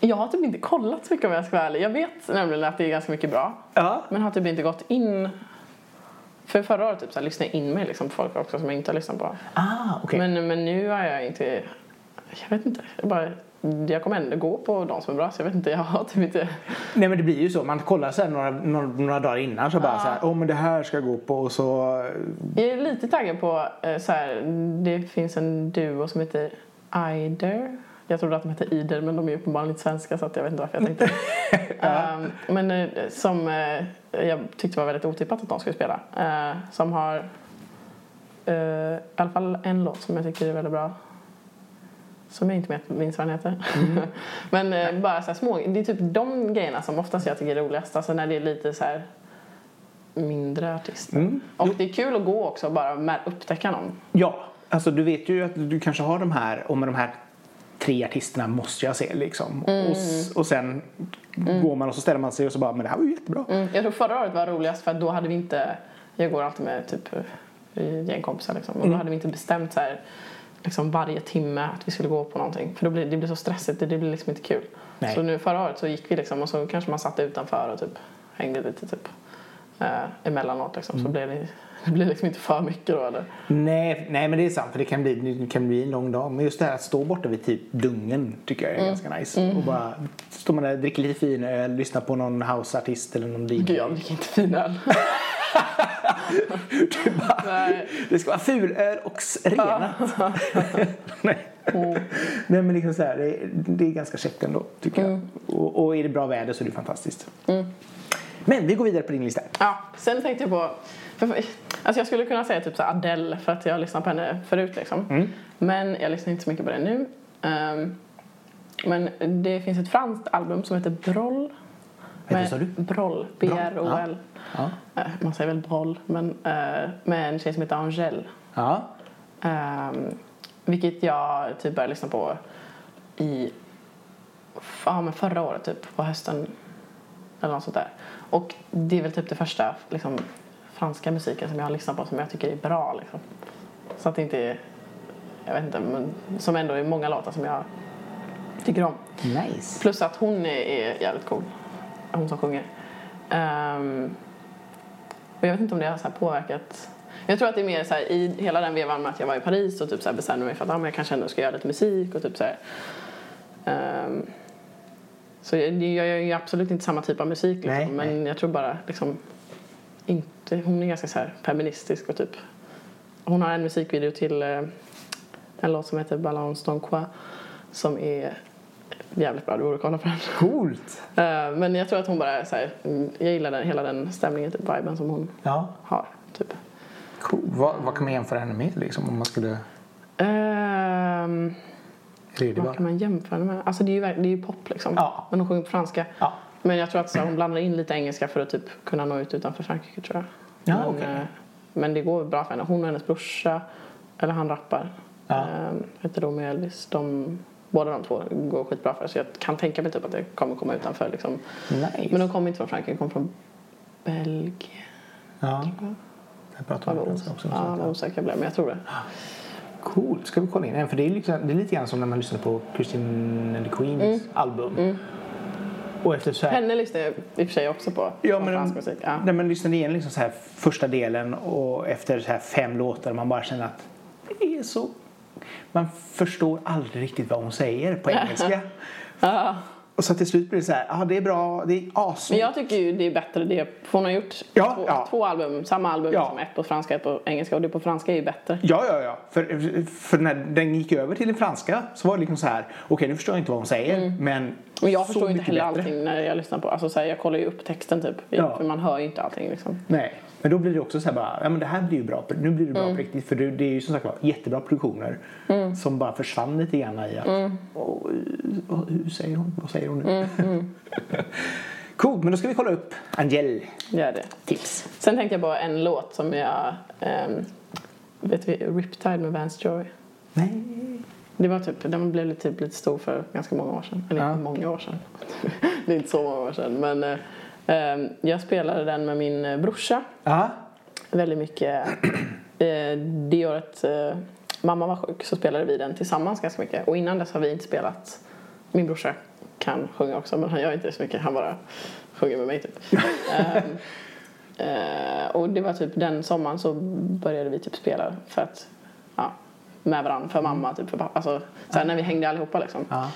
Jag har typ inte kollat så mycket om jag ska vara ärlig. Jag vet nämligen att det är ganska mycket bra. Ja. Men har typ inte gått in... För förra året typ, så här, lyssnade jag in mig liksom, på folk också som jag inte har lyssnat på. Ah, okej. Men, men nu har jag inte... Jag vet inte. Jag, bara, jag kommer ändå gå på de som är bra så jag vet inte. Jag har typ inte... Nej men det blir ju så. Man kollar här några, några, några dagar innan så bara så här, åh men det här ska jag gå på och så... Jag är lite taggad på eh, så här, det finns en duo som heter Ider. Jag trodde att de hette Ider men de är ju uppenbarligen inte svenska så att jag vet inte varför jag tänkte. Ehm, men eh, som eh, jag tyckte var väldigt otippat att de skulle spela. Eh, som har eh, i alla fall en låt som jag tycker är väldigt bra. Som jag inte minns vad den heter. men eh, bara så små, det är typ de grejerna som oftast jag tycker är roligast. Alltså när det är lite så här mindre artister. Mm. Och det är kul att gå också och bara upptäcka någon. Ja, alltså du vet ju att du kanske har de här, och med de här tre artisterna måste jag se liksom. Mm. Och, och sen går man och så ställer man sig och så bara, men det här var ju jättebra. Mm. Jag tror förra året var roligast för då hade vi inte, jag går alltid med typ ett gäng kompisar liksom. Mm. Och då hade vi inte bestämt så här, liksom varje timme att vi skulle gå på någonting. För då blir det blir så stressigt, det, det blir liksom inte kul. Nej. Så nu förra året så gick vi liksom och så kanske man satt utanför och typ hängde lite typ eh, emellanåt liksom. Mm. Så blev det, det blir liksom inte för mycket då eller? Nej, nej men det är sant för det kan, bli, det kan bli en lång dag. Men just det här att stå borta vid typ dungen tycker jag är Mm. ganska nice. Och bara står man där, dricker lite fin öl, lyssnar på någon houseartist eller någon DJ. Gud jag dricker inte finöl. Du bara, det ska vara fulöl och renat. nej. Mm. nej men liksom så här, det, är, det är ganska käckt ändå tycker Mm. jag. Och, och är det bra väder så är det fantastiskt. Men vi går vidare på din lista. Ja, sen tänkte jag på... För, alltså jag skulle kunna säga typ så Adele för att jag har lyssnat på henne förut liksom. Mm. Men jag lyssnar inte så mycket på det nu. Ehm, men det finns ett franskt album som heter Broll. Med- sa du? Broll. B-R-O-L. Ja. Eh, Man säger väl Broll, men eh, med en tjej som heter Angèle. Ja. Um, vilket jag typ började lyssna på i ja, men förra året, typ på hösten. Eller något sånt där. Och det är väl typ det första liksom, franska musiken som jag har lyssnat på som jag tycker är bra. Liksom. Så att det inte är, jag vet inte, men som ändå är många låtar som jag tycker om. Nice. Plus att hon är, är jävligt cool. Hon som sjunger. Ehm, och jag vet inte om det har så här påverkat. Jag tror att det är mer så här, i hela den vevan med att jag var i Paris och typ så här bestämde mig för att ah, men jag kanske ändå ska göra lite musik och typ så här. Ehm, så jag, jag gör ju absolut inte samma typ av musik liksom, Nej, men jag tror bara liksom inte, hon är ganska så här feministisk och typ hon har en musikvideo till eh, en låt som heter Balance Don Quoi som är jävligt bra, du borde kolla på den. Coolt. Eh, Men jag tror att hon bara är så här, mm, jag gillar den, hela den stämningen, typ viben som hon Ja. har. Typ. Cool. Vad, vad kan man jämföra henne med liksom om man skulle... Det vad kan man jämföra med? Alltså det är ju, det är ju pop liksom. Ja. Men hon sjunger på franska. Ja. Men jag tror att så, här, hon blandar in lite engelska för att typ kunna nå ut utanför Frankrike tror jag. Ja, men, okej. eh, men det går bra för henne. Hon och hennes brorsa, eller han rappar, Ja. eh, heter Romeo Elvis. De, båda de två går skitbra för så jag kan tänka mig typ att det kommer komma utanför liksom. Nice. Men de kommer inte från Frankrike, de kommer från Belgien. Ja. Jag pratar Jag om franska också. ja, var osäker jag blev, men jag tror det. Coolt, ska vi kolla in den? För det är, liksom, det är lite grann som när man lyssnar på Christine and the Queens Mm. album. Och efter så här, Henne lyssnar jag i och för sig också på. Ja, men fransk musik. Ja. när man lyssnar igen liksom så här första delen och efter så här fem låtar man bara känner att det är så... Man förstår aldrig riktigt vad hon säger på engelska. Ja. och så till slut blir det så här, ja ah, det är bra, det är Men awesome. jag tycker ju det är bättre det. För hon har gjort Ja, två, ja. två album, samma album, Ja. liksom, ett på franska, ett på engelska. Och det på franska är ju bättre. Ja, ja, ja. För, för när den gick över till den franska så var det liksom så här, okej nu förstår jag inte vad hon säger men Och jag förstår inte mycket heller bättre. allting när jag lyssnar på. Alltså så här, jag kollar ju upp texten typ. För man hör ju inte allting liksom. Nej, men då blir det också så här bara, ja men det här blir ju bra, nu blir det bra Mm. på riktigt. För det, det är ju som sagt var jättebra produktioner som bara försvann lite grann i att, Mm. och, och, hur säger hon, vad säger hon nu? Mm, Coolt, men då ska vi kolla upp Angel Gör det. tips. Sen tänkte jag på en låt som jag... ehm, vet vi, Riptide med Vance Joy. Nej, Det var typ, den blev typ lite stor för ganska många år sedan. Eller Ja. många år sedan. det är inte så många år sedan. Men eh, jag spelade den med min eh, brorsa Ja. väldigt mycket. Eh, det året eh, mamma var sjuk så spelade vi den tillsammans ganska mycket. Och innan dess har vi inte spelat. Min brorsa kan sjunga också men han gör inte så mycket. Han bara sjunger med mig typ. Ehm, eh, och det var typ den sommaren så började vi typ spela för att, ja, med varandra, för mamma typ, för pappa. Alltså, såhär, när vi hängde allihopa liksom. Ja.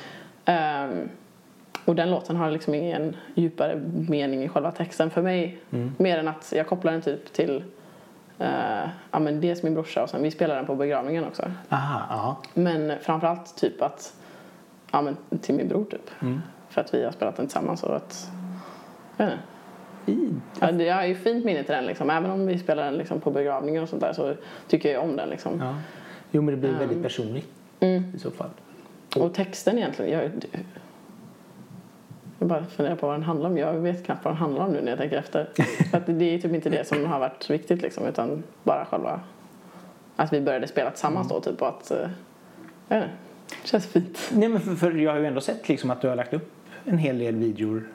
Ehm, och den låten har liksom ingen djupare mening i själva texten för mig. Mer än att jag kopplar den typ till uh, ja, men dels min brorsa och sen vi spelar den på begravningen också. Aha. Men framförallt typ att, ja men till min bror typ. För att vi har spelat den tillsammans och att, jag vet inte. Fint. Ja, det- har ju fint minne till den liksom. Även om vi spelar den liksom på begravningen och sånt där så tycker jag om den liksom. Ja. Jo, men det blir väldigt personligt Mm. i så fall. Och texten egentligen, jag, jag bara funderar på vad den handlar om. Jag vet knappt vad den handlar om nu när jag tänker efter. För att det är typ inte det som har varit viktigt liksom, utan bara själva att vi började spela tillsammans då typ och att, eh, jag vet inte, det känns fint. Nej, men för, för jag har ju ändå sett liksom att du har lagt upp en hel del videor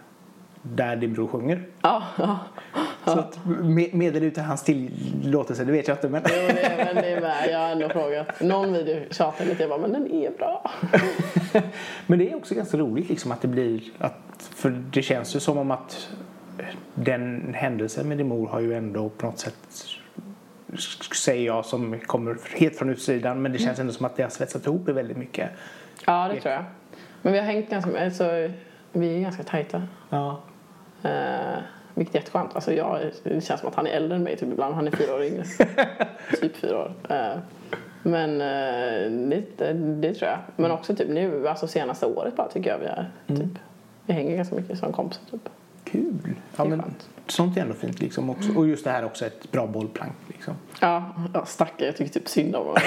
där din bror sjunger. Ja, ja. Så att med, medel utan hans tillåtelse, det vet jag inte. Men Jo, det är, men det är med. Jag har ändå frågat. Någon video tjatade lite. Jag bara, men den är bra. Men det är också ganska roligt liksom att det blir att, för det känns ju som om att den händelsen med din mor har ju ändå på något sätt säger jag som kommer helt från utsidan men det känns ändå som att det har svetsat ihop det väldigt mycket. Ja, det tror jag. Men vi har hängt ganska. Alltså, vi är ganska tajta. Ja. Eh, vilket är jätteskönt. Alltså jag, det känns som att han är äldre än mig typ ibland. Han är fyra år yngre. typ fyra år. Eh, men eh, det, det, tror jag. Men också typ nu, alltså senaste året bara tycker jag vi är typ. Vi hänger ganska mycket som kompisar typ. Kul. Ja, men skönt. sånt är ändå fint liksom också. Och just det här också ett bra bollplank liksom. Ja, ja stackare. Jag tycker typ synd om honom.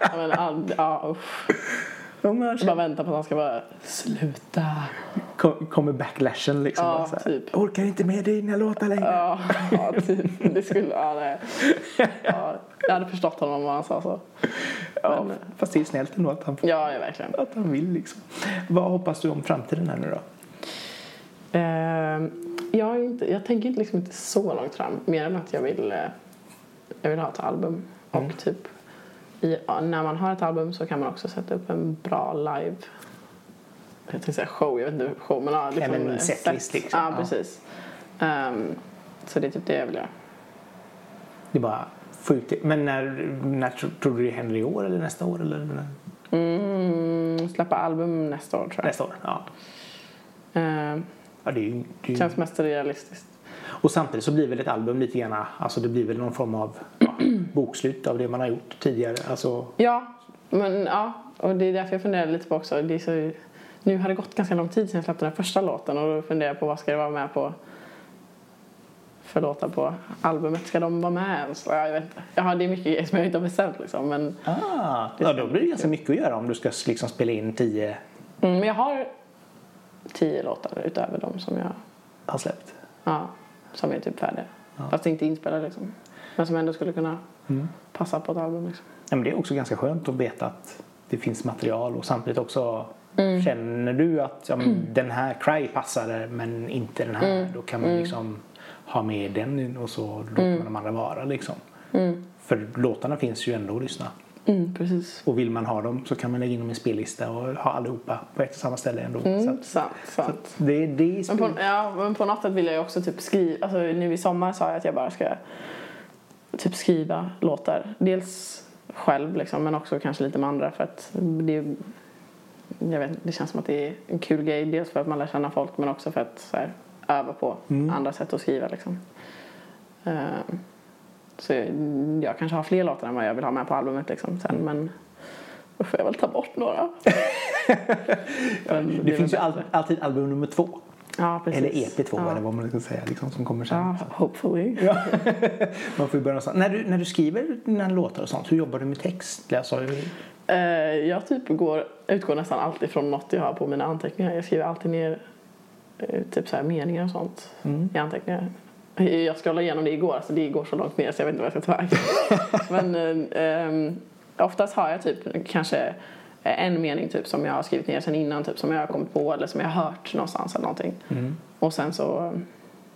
ja, men, ja, usch. Jag bara väntar på att han ska bara sluta. Kom- kommer backlashen liksom. Ja, bara så här, typ. Orkar inte med dina låtar längre. Ja, ja typ. Det skulle, ja, nej. Ja, jag hade förstått honom om han sa så. Ja, Men, fast det är snällt ändå att han, ja, ja, verkligen. att han vill liksom. Vad hoppas du om framtiden här nu då? Ehm, jag, inte, jag tänker inte liksom inte så långt fram. Mer än att jag vill, eh, jag vill ha ett album. Och typ i, när man har ett album så kan man också sätta upp en bra live jag tänkte säga show, jag vet inte show men ja, liksom, men eh, setlist, set. liksom. Ja, precis. Ehm, så det är typ det jag vill göra. Det är bara det. Men när, när tro- tror du det händer i år eller nästa år? Eller Mm, släppa album nästa år tror jag. nästa år? Ja. Ehm, ja det är ju, det är känns mest realistiskt. Och samtidigt så blir väl ett album lite grann, alltså det blir väl någon form av bokslut av det man har gjort tidigare. Alltså, Ja, men ja. Och det är därför jag funderar lite på också. Det så, nu har det gått ganska lång tid sedan jag släppte den första låten och då funderar jag på vad ska det vara med på för låtar på albumet. Ska de vara med? Så, ja, jag vet inte. Ja, det är mycket grejer som jag inte har bestämt liksom. Men, ah, ja, då blir det ganska mycket att göra om du ska liksom spela in tio mm, men jag har tio låtar utöver dem som jag har släppt. ja, som är typ färdiga. Fast inte inspelade liksom. Men som ändå skulle kunna passa på ett album liksom. Ja, men det är också ganska skönt att veta att det finns material och samtidigt också känner du att ja, men, den här Cry passar men inte den här då kan man liksom ha med den och så låter man de andra vara liksom. För låtarna finns ju ändå att lyssna. Mm, precis. Och vill man ha dem så kan man lägga in dem i en spellista och ha allihopa på ett och samma ställe ändå. Så Mm, att, sant, så sant. att det, det är Men på, ja, men på något sätt vill jag också typ skriva, alltså nu i sommar sa jag att jag bara ska typ skriva låtar. Dels själv liksom, men också kanske lite med andra för att det, jag vet, det känns som att det är en kul grej. Dels för att man lär känna folk men också för att så här, öva på andra sätt att skriva liksom. Ehm, så jag, jag kanske har fler låtar än vad jag vill ha med på albumet liksom sen men då får jag väl ta bort några. Det är finns ju all, alltid album nummer två. Ja, precis. Eller EP2 ja. eller vad man ska säga liksom, som kommer sen. Ja, hopefully. Ja. Man får ju börja någonstans. När du, när du skriver dina låtar och sånt, hur jobbar du med text? Alltså, Eh, jag typ går, utgår nästan alltid från något jag har på mina anteckningar. Jag skriver alltid ner eh, typ så här meningar och sånt i anteckningar. Jag scrollade igenom det igår, alltså det går så långt ner så jag vet inte vad jag ska ta vägen. Men eh, ehm, oftast har jag typ kanske en mening typ som jag har skrivit ner sen innan typ som jag har kommit på eller som jag har hört någonstans eller någonting. Och sen så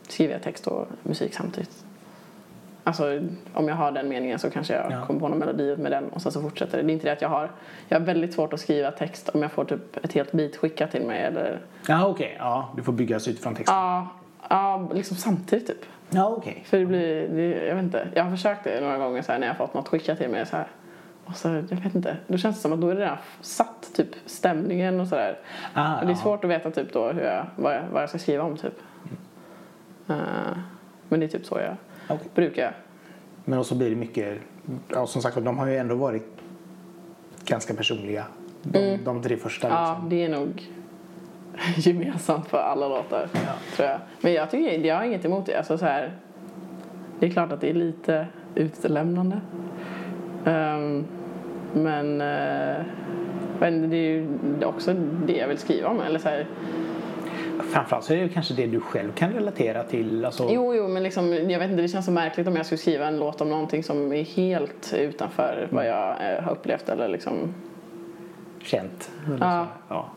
skriver jag text och musik samtidigt. Alltså om jag har den meningen så kanske jag Ja. kommer på någon melodi med den och sen så fortsätter det. Det är inte det att jag har, jag har väldigt svårt att skriva text om jag får typ ett helt bit skickat till mig eller Ja, okej. Ja, du får byggas utifrån texten. ja, ja liksom samtidigt typ. Ja, okej. För det blir, det, jag vet inte, jag har försökt det några gånger så här, när jag fått något skickat till mig så här. Och så, jag vet inte, då känns det som att då är det redan satt typ stämningen och sådär. Ah, Och det är ja. svårt att veta typ då hur jag, vad, jag, vad jag ska skriva om typ. Eh, men det är typ så jag Okej. brukar. Men så blir det mycket, ja, som sagt de har ju ändå varit ganska personliga. De, de tre första Ja, liksom. det är nog gemensamt för alla låtar tror jag. Men jag tycker, jag har inget emot det. Alltså så här, det är klart att det är lite utelämnande. Ehm, men eh, men det är ju också det jag vill skriva om. Eller så här, Framförallt så är det kanske det du själv kan relatera till. Alltså, jo, jo, men liksom, jag vet inte, det känns så märkligt om jag skulle skriva en låt om någonting som är helt utanför vad jag eh, har upplevt eller liksom. känt. Eller Ja. så. Ja.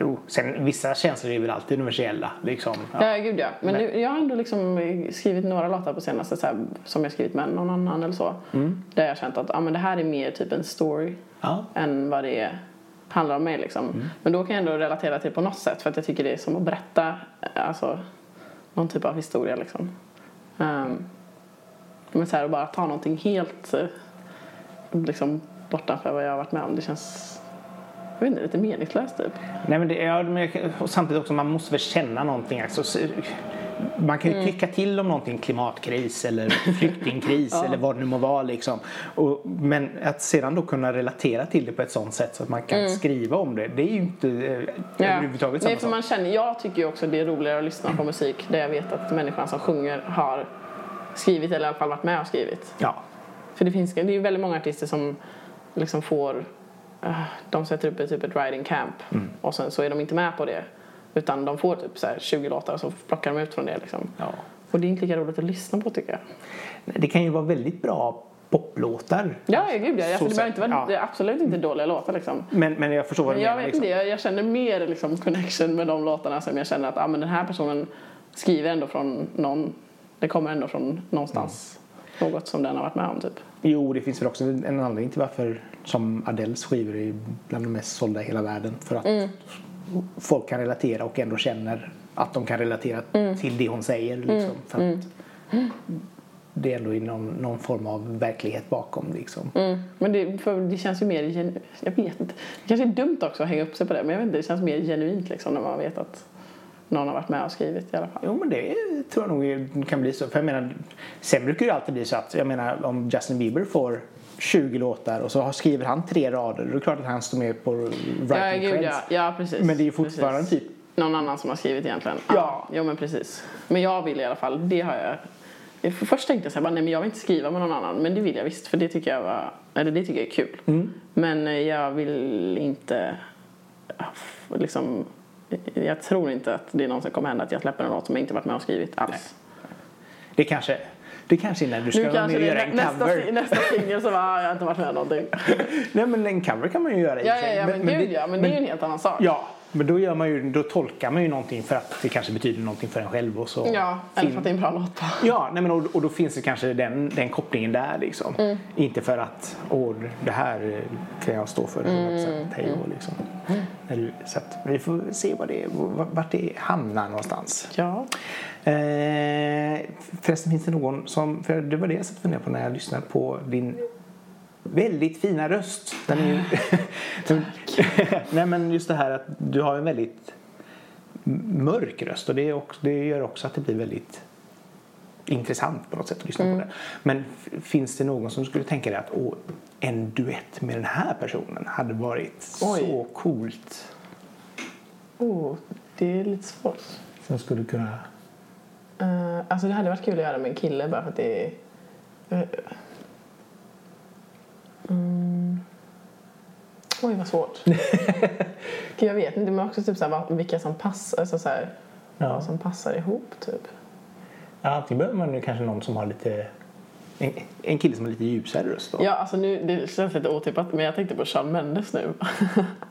Jo, sen vissa känslor är väl alltid universella. Liksom. Ja, gud ja. Men Men- nu, jag har ändå liksom skrivit några låtar på senaste så här, som jag skrivit med någon annan eller så. Där jag känt att ah, men det här är mer typ en story Ja. än vad det är, handlar om mig liksom. Men då kan jag ändå relatera till det på något sätt för att jag tycker det är som att berätta alltså, någon typ av historia liksom. Um, men så här att bara ta någonting helt eh, liksom bortanför vad jag har varit med om. Det känns, jag vet inte, lite meningslöst typ. Nej, men det, ja, men samtidigt också, man måste väl känna någonting. Alltså, så- man kan ju Mm. tycka till om någonting, klimatkris eller flyktingkris eller vad det nu må vara. Liksom. Och, men att sedan då kunna relatera till det på ett sånt sätt så att man kan skriva om det, det är ju inte eh, överhuvudtaget samma Nej, för sak. man känner, jag tycker ju också det är roligare att lyssna på musik där jag vet att människan som sjunger har skrivit eller i alla fall varit med och skrivit. Ja. För det finns det är ju väldigt många artister som liksom får de sätter upp ett, typ ett writing camp Mm. och sen så är de inte med på det utan de får typ så här 20 låtar och så plockar de ut från det liksom. Ja. Och det är inte lika roligt att lyssna på tycker jag. Det kan ju vara väldigt bra poplåtar. Ja, ja gud ja. Så Alltså, det, inte vara, ja. det är absolut inte dåliga låtar liksom. Men, men jag förstår vad du jag menar. vet liksom. inte, jag, känner mer liksom connection med de låtarna som jag känner att ah, men den här personen skriver ändå från någon, det kommer ändå från någonstans. Något som den har varit med om typ. Jo, det finns väl också en anledning till varför som Adeles skivor är bland de mest sålda i hela världen. För att Mm. folk kan relatera och ändå känner att de kan relatera Mm. till det hon säger. Liksom, för att det är ändå någon, någon form av verklighet bakom. Liksom. Mm. Men det, det känns ju mer, genu- jag vet inte. Det kanske är dumt också att hänga upp sig på det men jag vet inte, det känns mer genuint liksom när man vet att någon har varit med och skrivit i alla fall. Jo, men det tror jag nog kan bli så. För jag menar, sen brukar det ju alltid bli så att jag menar, om Justin Bieber får 20 låtar och så har- skriver han tre rader, då är det klart att han står med på writing Ja, gud creds. ja. Ja, precis. Men det är ju fortfarande Precis. typ Någon annan som har skrivit egentligen. Ja. Jo men precis. Men jag vill i alla fall, det har jag. jag för först tänkte jag så här, bara, nej men jag vill inte skriva med någon annan. Men det vill jag visst för det tycker jag var, eller det tycker jag är kul. Mm. Men jag vill inte, ja, liksom, jag tror inte att det är någon som kommer hända att jag släpper en låt som jag inte varit med och skrivit alls. Det kanske, det kanske är när du ska Nu vara med och det göra en nä- nästa, cover. nästa singel så bara, "Ah, jag har inte varit med någonting. Nej men en cover kan man ju göra i Ja, ja, ja men, gud ja, men det är ju en helt annan sak. Ja, men då, gör man ju, då tolkar man ju någonting för att det kanske betyder någonting för en själv och så. Ja, eller för att det är en bra låt. Ja, nej men och, och då finns det kanske den, den kopplingen där liksom. Mm. Inte för att åh, det här kan jag stå för 100% Mm. hej och liksom. Du, så att vi får se vad det, vart det hamnar någonstans. Ja. Eh, förresten finns det någon som, för det var det jag satt och funderade på när jag lyssnade på din väldigt fina röst. Den är ju, den, nej men just det här att du har en väldigt mörk röst och det, är också, det gör också att det blir väldigt intressant på något sätt att lyssna på det. Men finns det någon som skulle tänka dig att åh, en duett med den här personen hade varit Oj. så coolt? Oh, det är lite svårt. Som skulle kunna... Uh, alltså det hade varit kul att göra med en kille bara för att det är... mm. Oj, vad svårt. Gud, jag vet inte, men också typ så här, vilka som passar, alltså så här, Ja. som passar ihop typ. Ja, antingen behöver man kanske någon som har lite En, en kille som har lite ljusare röst då? Ja, alltså nu, det känns lite otippat men jag tänkte på Shawn Mendes nu.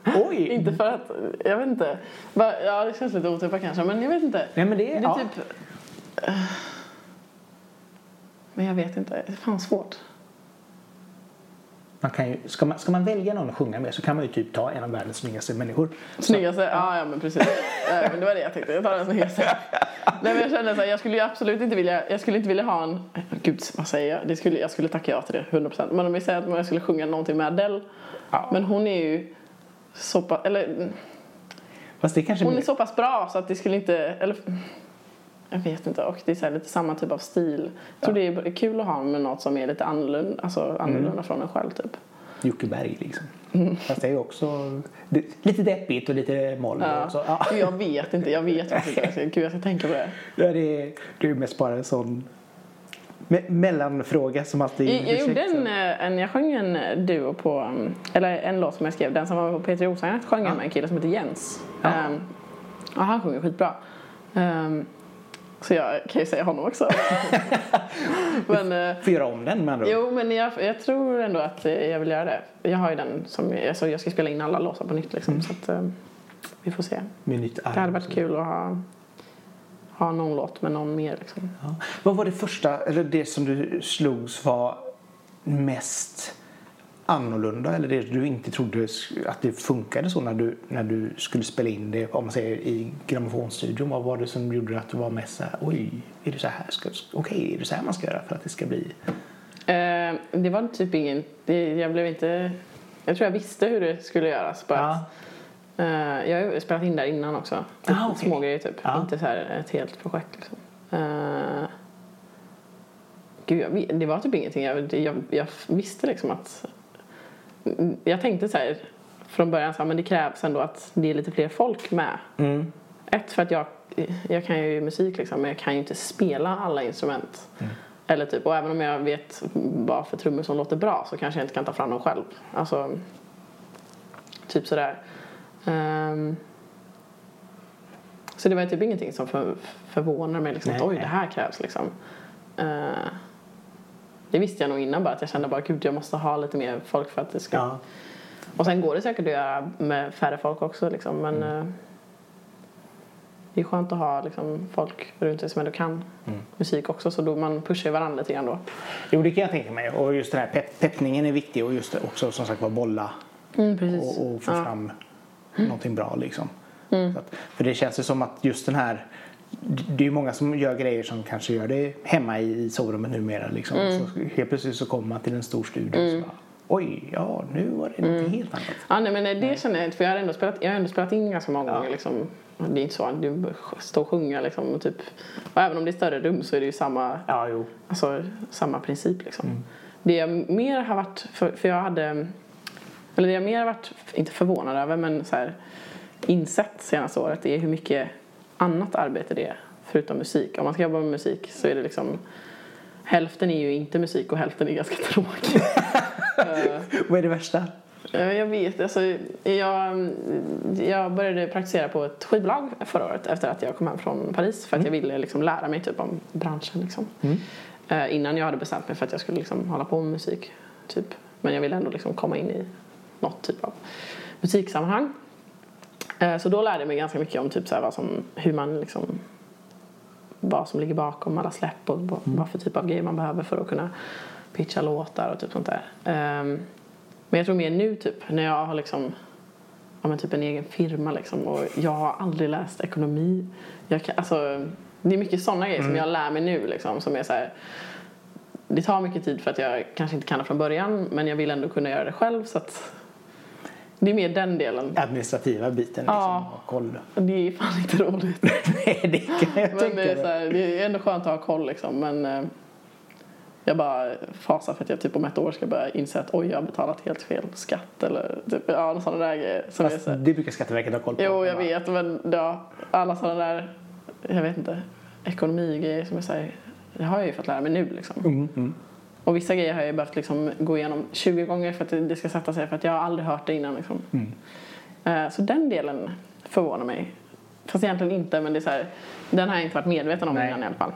Oj! inte för att, jag vet inte. Bara, ja, det känns lite otippat kanske men jag vet inte. Nej, men det, Det är ja. typ... Men jag vet inte, det är fan svårt. Man kan ju, ska, man, ska man välja någon att sjunga med så kan man ju typ ta en av världens snyggaste människor. Snyggaste? Ja, ja men precis. Eh, men det var det jag tänkte, jag tar den snyggaste. Nej men jag kände så här, jag skulle ju absolut inte vilja, jag skulle inte vilja ha en, gud vad säger jag? Det skulle, jag skulle tacka ja till det, 100%. Men om vi säger att jag skulle sjunga någonting med Adele. Ja. Men hon är ju så pass, eller Fast det kanske hon är så pass bra så att det skulle inte, eller jag vet inte, och det är lite samma typ av stil. Jag tror det är kul att ha med något som är lite annorlunda, alltså annorlunda Mm. från en själv typ. Jocke Berg liksom. Mm. Fast det är ju också det, lite deppigt och lite moll Ja. också. Ja. Jag vet inte, jag vet inte. Gud jag ska tänka på det. Ja, det, är, det är mest bara en sån me- mellanfråga som alltid Jag, jag gjorde en, eh, en, jag sjöng en duo på, um, eller en låt som jag skrev, den som var på Peter Rosenqvist sjöng jag med en kille som heter Jens. Ja. Ehm, och han sjunger skitbra. Ehm, så jag kan ju säga honom också. men, eh, Får göra om den med andra jo, men jag, jag tror ändå att jag vill göra det. Jag har ju den som, alltså jag ska spela in alla låtar på nytt liksom. Så att, eh, vi får se. Med nytt Det hade varit kul att ha, ha någon låt med någon mer liksom. Ja. Vad var det första, eller det som du slogs var mest annorlunda eller det du inte trodde att det funkade så när du, när du skulle spela in det om man säger i grammofonstudion? Vad var det som gjorde att du var mest så här, oj, är det så här, ska, okej, är det så här man ska göra för att det ska bli? Eh, det var typ ingen... Det, jag blev inte... Jag tror jag visste hur det skulle göras. Bara Ja. eh, jag har spelat in där innan också. Typ Ah, okej. Små grejer typ. Ja. Inte så här ett helt projekt liksom. Eh, gud, jag, det var typ ingenting. Jag, jag, jag visste liksom att... Jag tänkte så här från början så här, men det krävs ändå att det är lite fler folk med. Mm. Ett för att jag, jag kan ju musik liksom, men jag kan ju inte spela alla instrument. Eller typ, och även om jag vet vad för trummor som låter bra så kanske jag inte kan ta fram dem själv. Alltså, typ sådär. Ehm, så det var typ ingenting som för, förvånar mig liksom, Nej, att oj, nej. det här krävs liksom. Eh, det visste jag nog innan bara att jag kände bara gud jag måste ha lite mer folk för att det ska Ja. och sen går det säkert att göra med färre folk också liksom, men Mm. eh, det är skönt att ha liksom, folk runt sig som ändå kan Mm. musik också så då man pushar varandra lite grann då. Jo, det kan jag tänka mig. Och just den här pepp, peppningen är viktig och just också som sagt var bolla Mm, precis. och, och få Ja. Mm. fram någonting bra liksom. Så att, för det känns ju som att just den här det är ju många som gör grejer som kanske gör det hemma i, i sovrummet numera. Liksom. Mm. Så helt plötsligt så kommer man till en stor studio och så bara, oj, ja nu var det Mm. något helt annat. Ja, nej, men det känner jag inte för jag har ändå spelat, jag har ändå spelat in ganska många Ja. gånger liksom. Det är inte så att du står och sjunga liksom och typ och även om det är större rum så är det ju samma Ja, jo. Alltså samma princip liksom. Det jag mer har varit, för, för jag hade, eller det jag mer har varit, inte förvånad över men så här, insett senaste året är hur mycket annat arbete det är förutom musik. Om man ska jobba med musik så är det liksom Hälften är ju inte musik och hälften är ganska tråkigt. Eh, Vad är det värsta? Eh, Jag vet, alltså, jag, jag började praktisera på ett skivbolag förra året efter att jag kom hem från Paris för att jag ville liksom lära mig typ om branschen liksom. Eh, innan jag hade bestämt mig för att jag skulle liksom hålla på med musik. Typ. Men jag ville ändå liksom komma in i något typ av musiksammanhang. Eh, så då lärde jag mig ganska mycket om typ så vad som, hur man liksom vad som ligger bakom alla släpp och vad- vad för typ av grejer man behöver för att kunna pitcha låtar och typ sånt där. Ehm, men jag tror mer nu typ när jag har liksom ja, men typ en egen firma liksom och jag har aldrig läst ekonomi. Jag kan, alltså, det är mycket sådana grejer som jag lär mig nu liksom som är så här, det tar mycket tid för att jag kanske inte kan det från början men jag vill ändå kunna göra det själv så att det är mer den delen. Administrativa biten liksom. Ja. Ha koll. Det är fan inte roligt. Nej, det kan jag Men tänka det är, så här, det är ändå skönt att ha koll liksom. Men eh, jag bara fasar för att jag typ om ett år ska börja inse att oj, jag har betalat helt fel skatt eller typ, ja, sådana där grejer. Som är Fast så här, det brukar Skatteverket ha koll på. jo, jag vet, men ja, alla sådana där, jag vet inte, ekonomigrejer som är så här, det har jag ju fått lära mig nu liksom. Mm, mm. Och vissa grejer har jag behövt liksom gå igenom 20 gånger för att det- ska sätta sig för att jag har aldrig hört det innan liksom. Mm. Eh, Så den delen förvånar mig. Fast egentligen inte, men det är så här, den har jag inte varit medveten om Nej. innan i alla fall.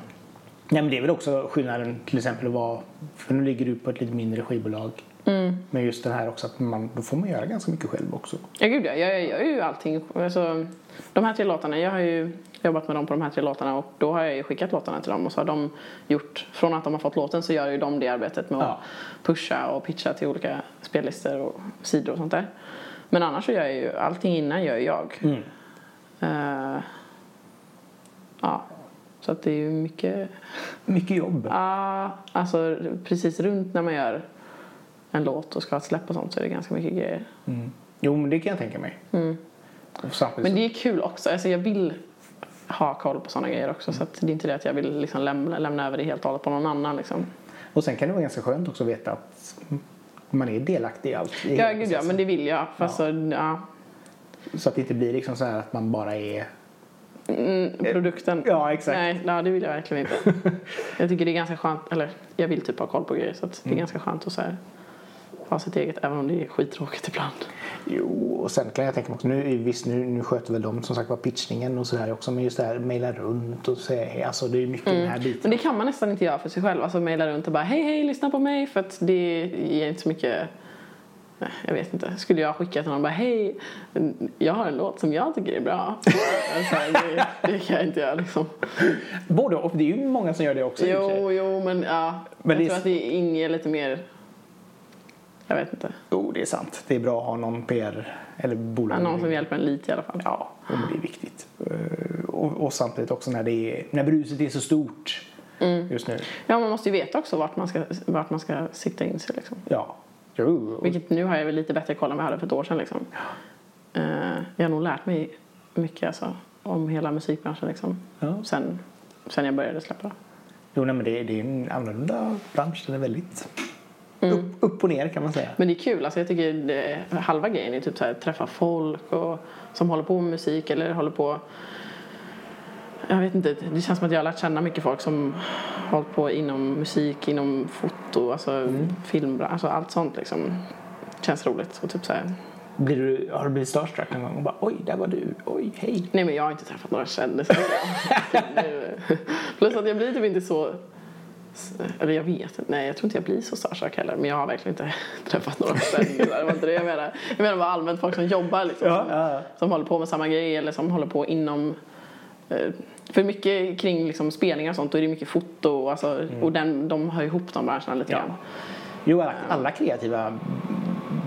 Nej, men det är väl också skillnaden till exempel att vara, för nu ligger du på ett lite mindre skivbolag. Mm. Men just det här också att man, då får man göra ganska mycket själv också. Ja, gud ja. Jag gör ju allting. Alltså, de här tre låtarna, jag har ju jobbat med dem på de här tre låtarna och då har jag ju skickat låtarna till dem och så har de gjort, från att de har fått låten så gör ju de det arbetet med Ja. att pusha och pitcha till olika spellistor och sidor och sånt där. Men annars så gör jag ju, allting innan gör ju jag. Mm. Eh, ja, så att det är ju mycket, Mycket jobb. ja, alltså precis runt när man gör en låt och ska ha ett släpp och sånt så är det ganska mycket grejer. Mm. Jo, men det kan jag tänka mig. Mm. Men så- det är kul också. Alltså jag vill ha koll på sådana grejer också. Så att det är inte det att jag vill liksom lämna, lämna över det helt och hållet på någon annan. Liksom. Och sen kan det vara ganska skönt också att veta att man är delaktig i allt. i Ja, gud ja, men det vill jag. Fast så, ja. Så att det inte blir liksom så här att man bara är... Mm, produkten. Ja, exakt. Nej, nej, det vill jag verkligen inte. jag tycker det är ganska skönt. Eller jag vill typ ha koll på grejer. Så att det är Mm. ganska skönt att så här, ha sitt eget. Även om det är skittråkigt ibland. Jo, och sen kan jag tänka mig också, nu, visst nu, nu sköter väl de som sagt var pitchningen och sådär också, men just det här mejla runt och säga, alltså det är mycket den här biten. Men det kan man nästan inte göra för sig själv. Alltså mejla runt och bara hej hej lyssna på mig. För att det ger inte så mycket Nej, jag vet inte. Skulle jag skicka till någon bara hej, jag har en låt som jag tycker är bra. så här, det, det kan jag inte göra liksom. Både och, det är ju många som gör det också. Jo, jo, men ja. Men jag det är- tror att det inger lite mer, jag vet inte. Jo, det är sant. Det är bra att ha någon PR eller bolag. Någon som hjälper en lite i alla fall. Ja, och det är viktigt. Eh, Och, och samtidigt också när, det är, när bruset är så stort Mm. just nu. Ja, man måste ju veta också vart man ska, vart man ska sikta in sig liksom. Ja. Jo, Vilket nu har jag väl lite bättre koll än vad jag hade för ett år sedan liksom. Eh, jag har nog lärt mig mycket alltså, om hela musikbranschen liksom. ja. Sen, sen jag började släppa. Jo, nej, men det, det är en annorlunda bransch. Den är väldigt Mm. upp, upp och ner kan man säga. Men det är kul, alltså jag tycker det, halva grejen är typ så här, träffa folk och, som håller på med musik eller håller på jag vet inte, det känns som att jag har lärt känna mycket folk som hållit på inom musik, inom foto, alltså Mm. film, alltså allt sånt liksom. Känns roligt och typ så här. Blir du, har du blivit starstruck någon gång och bara oj, där var du, oj, hej. Nej men jag har inte träffat några kändisar. Plus att jag blir typ inte så eller jag vet inte, nej jag tror inte jag blir så starstruck heller men jag har verkligen inte träffat några kändisar. Det var inte det jag menade. Jag menar bara allmänt folk som jobbar liksom. Ja, som, ja, som håller på med samma grej eller som håller på inom eh, för mycket kring liksom spelningar och sånt då är det mycket foto alltså, och den, de hör ihop de branscherna lite Mm. Ja. grann. Jo, alla, alla kreativa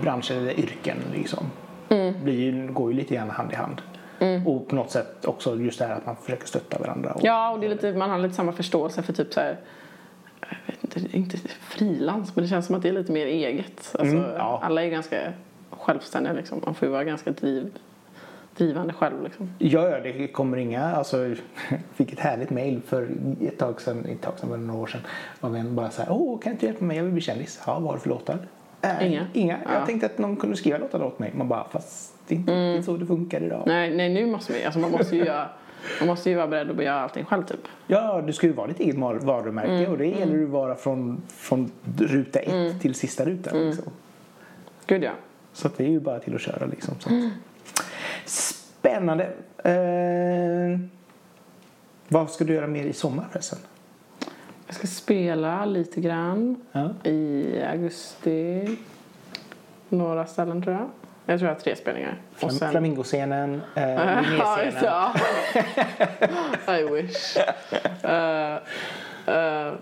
branscher eller yrken liksom, Mm. blir går ju lite grann hand i hand. Och på något sätt också just det här att man försöker stötta varandra. Och, Ja, och det är lite, man har lite samma förståelse för typ så här, inte, det är inte frilans, men det känns som att det är lite mer eget. Alltså, Mm, ja. Alla är ganska självständiga liksom. Man får ju vara ganska driv, drivande själv liksom. Ja, ja, det kommer inga, alltså, jag fick ett härligt mail för ett tag sedan, ett tag sedan, var det några år sedan, av en bara så här, åh, kan inte hjälpa mig, jag vill bli kändis. Ja, vad har du för låtar? Äh, Inga. Inga. Jag Ja. tänkte att någon kunde skriva låtar åt mig. Man bara, fast det är inte riktigt så det funkar idag. Nej, nej, nu måste vi, alltså man måste ju göra, man måste ju vara beredd att göra allting själv typ. Ja, du ska ju vara ditt eget varumärke och det gäller ju att vara från, från ruta ett till sista rutan. Liksom. Gud ja. Så att det är ju bara till att köra liksom. Så. att- Spännande. Eh, vad ska du göra mer i sommar förresten? Jag ska spela lite grann Ja. i augusti. Några ställen tror jag. Jag tror jag har tre spelningar. Flam- Flamingoscenen, eh, Linnéscenen. I wish. Eh, eh,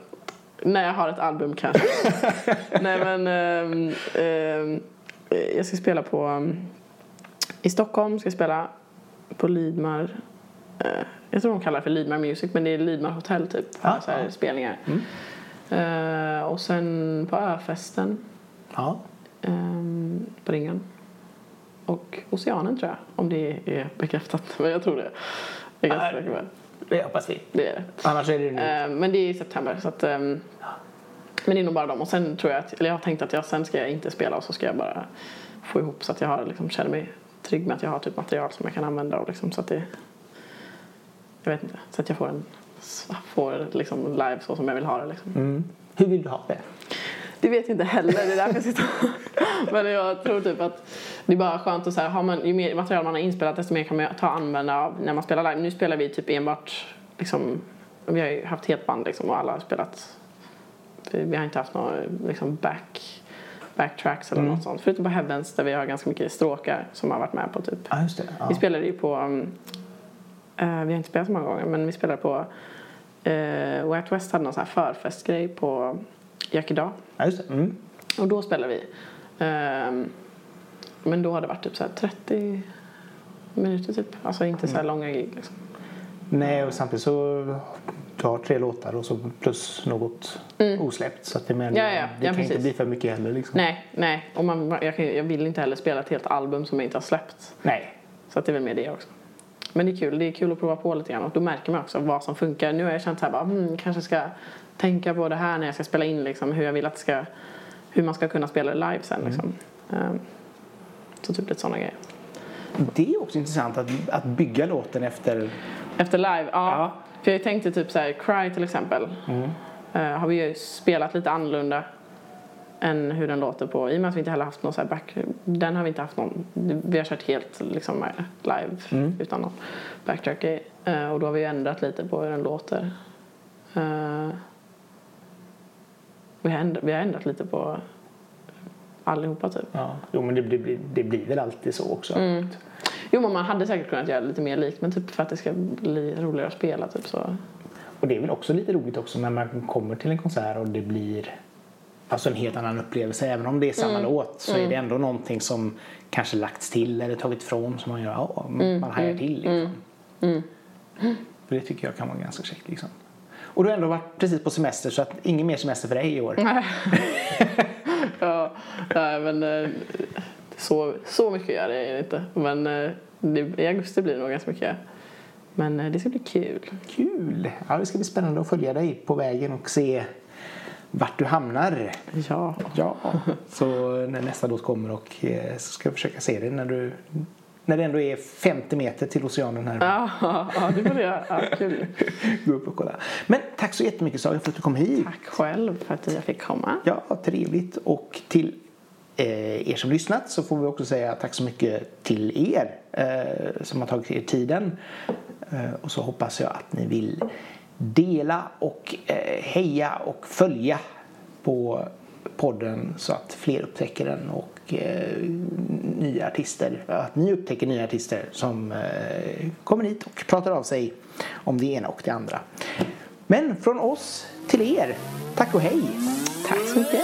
när jag har ett album kanske. Nej men eh, jag ska spela på um, i Stockholm ska jag spela på Lidmar eh, jag tror de kallar det för Lidmar Music men det är Lidmar Hotel typ. Ah, så här, ah. spelningar. Eh, och sen på Öfesten Ja. ehm, på Ringen. Och Oceanen tror jag, om det är bekräftat. Men jag tror det. Jag är ganska säker på det. Det hoppas vi. Det är det. Annars är det nu. Eh, men det är i september. Så att, ehm, men det är nog bara dem. Och sen tror jag att, eller jag har tänkt att jag, sen ska jag inte spela och så ska jag bara få ihop så att jag har, liksom, känner mig trygg med att jag har typ material som jag kan använda. Och liksom, så att det, jag vet inte, så att jag får en får liksom live så som jag vill ha det. Liksom. Mm. Hur vill du ha det? Det vet jag inte heller, det är därför jag sitter Men jag tror typ att det är bara skönt att så här, har man, ju mer material man har inspelat desto mer kan man ta och använda av när man spelar live. Nu spelar vi typ enbart liksom vi har ju haft helt band liksom och alla har spelat. Vi har inte haft några liksom back, backtracks eller något sånt. Förutom på Heavens där vi har ganska mycket stråkar som har varit med på typ. Just det. Ja. Vi spelade ju på, um, eh, vi har inte spelat så många gånger men vi spelade på uh, White West hade någon sån här förfestgrej på Yakidag. Ja, just det. Mm. Och då spelade vi. Ehm, men då har det varit typ så här 30 minuter typ. Alltså inte Mm. så här långa gig liksom. Nej, och samtidigt så du har tre låtar och så plus något osläppt. Så att det, men, Mm. Ja, ja. det Ja, kan inte precis. bli för mycket heller. Liksom. Nej, nej. Och man, jag, kan, jag vill inte heller spela ett helt album som jag inte har släppt. Nej. Så att det är väl med det också. Men det är kul. Det är kul att prova på lite grann. Och då märker man också vad som funkar. Nu har jag känt så här bara, hmm, kanske ska tänka på det här när jag ska spela in liksom. Hur jag vill att ska, hur man ska kunna spela det live sen liksom. Ehm, så typ lite sådana grejer. Det är också intressant att, att bygga låten efter... Efter live, ja. Ja. För jag tänkte typ så här, Cry till exempel. eh, har vi ju spelat lite annorlunda än hur den låter på. I och med att vi inte heller haft någon så här back... Den har vi inte haft någon... Vi har kört helt liksom live utan någon backtrack. Eh, och då har vi ju ändrat lite på hur den låter. Eh, vi, har ändrat, vi har ändrat lite på allihopa typ. Ja. Jo, men det, blir- det, det blir väl alltid så också. Mm. Jo men man hade säkert kunnat göra lite mer likt men typ för att det ska bli roligare att spela typ så. Och det är väl också lite roligt också när man kommer till en konsert och det blir alltså en helt annan upplevelse. Även om det är samma låt så är det ändå någonting som kanske lagts till eller tagit ifrån som man gör, ja, man hajar till liksom. För det tycker jag kan vara ganska käckt liksom. Och du har ändå varit precis på semester så att ingen mer semester för dig i år. ja, nej men eh, så, så mycket gör det inte. Men eh, det, i augusti blir det nog ganska mycket. Men eh, det ska bli kul. Kul! Ja, det ska bli spännande att följa dig på vägen och se vart du hamnar. Ja. Ja, så när nästa låt kommer och så ska jag försöka se det när du när det ändå är 50 meter till oceanen här. Ja, ja det får du göra. Ja, kul. Gå upp och kolla. Men tack så jättemycket Saga för att du kom hit. Tack själv för att jag fick komma. Ja, trevligt. Och till eh, er som lyssnat så får vi också säga tack så mycket till er eh, som har tagit er tiden. Eh, och så hoppas jag att ni vill dela och eh, heja och följa på podden så att fler upptäcker den och eh, nya artister, att ni upptäcker nya artister som eh, kommer hit och pratar av sig om det ena och det andra. Men från oss till er, tack och hej! Tack så mycket.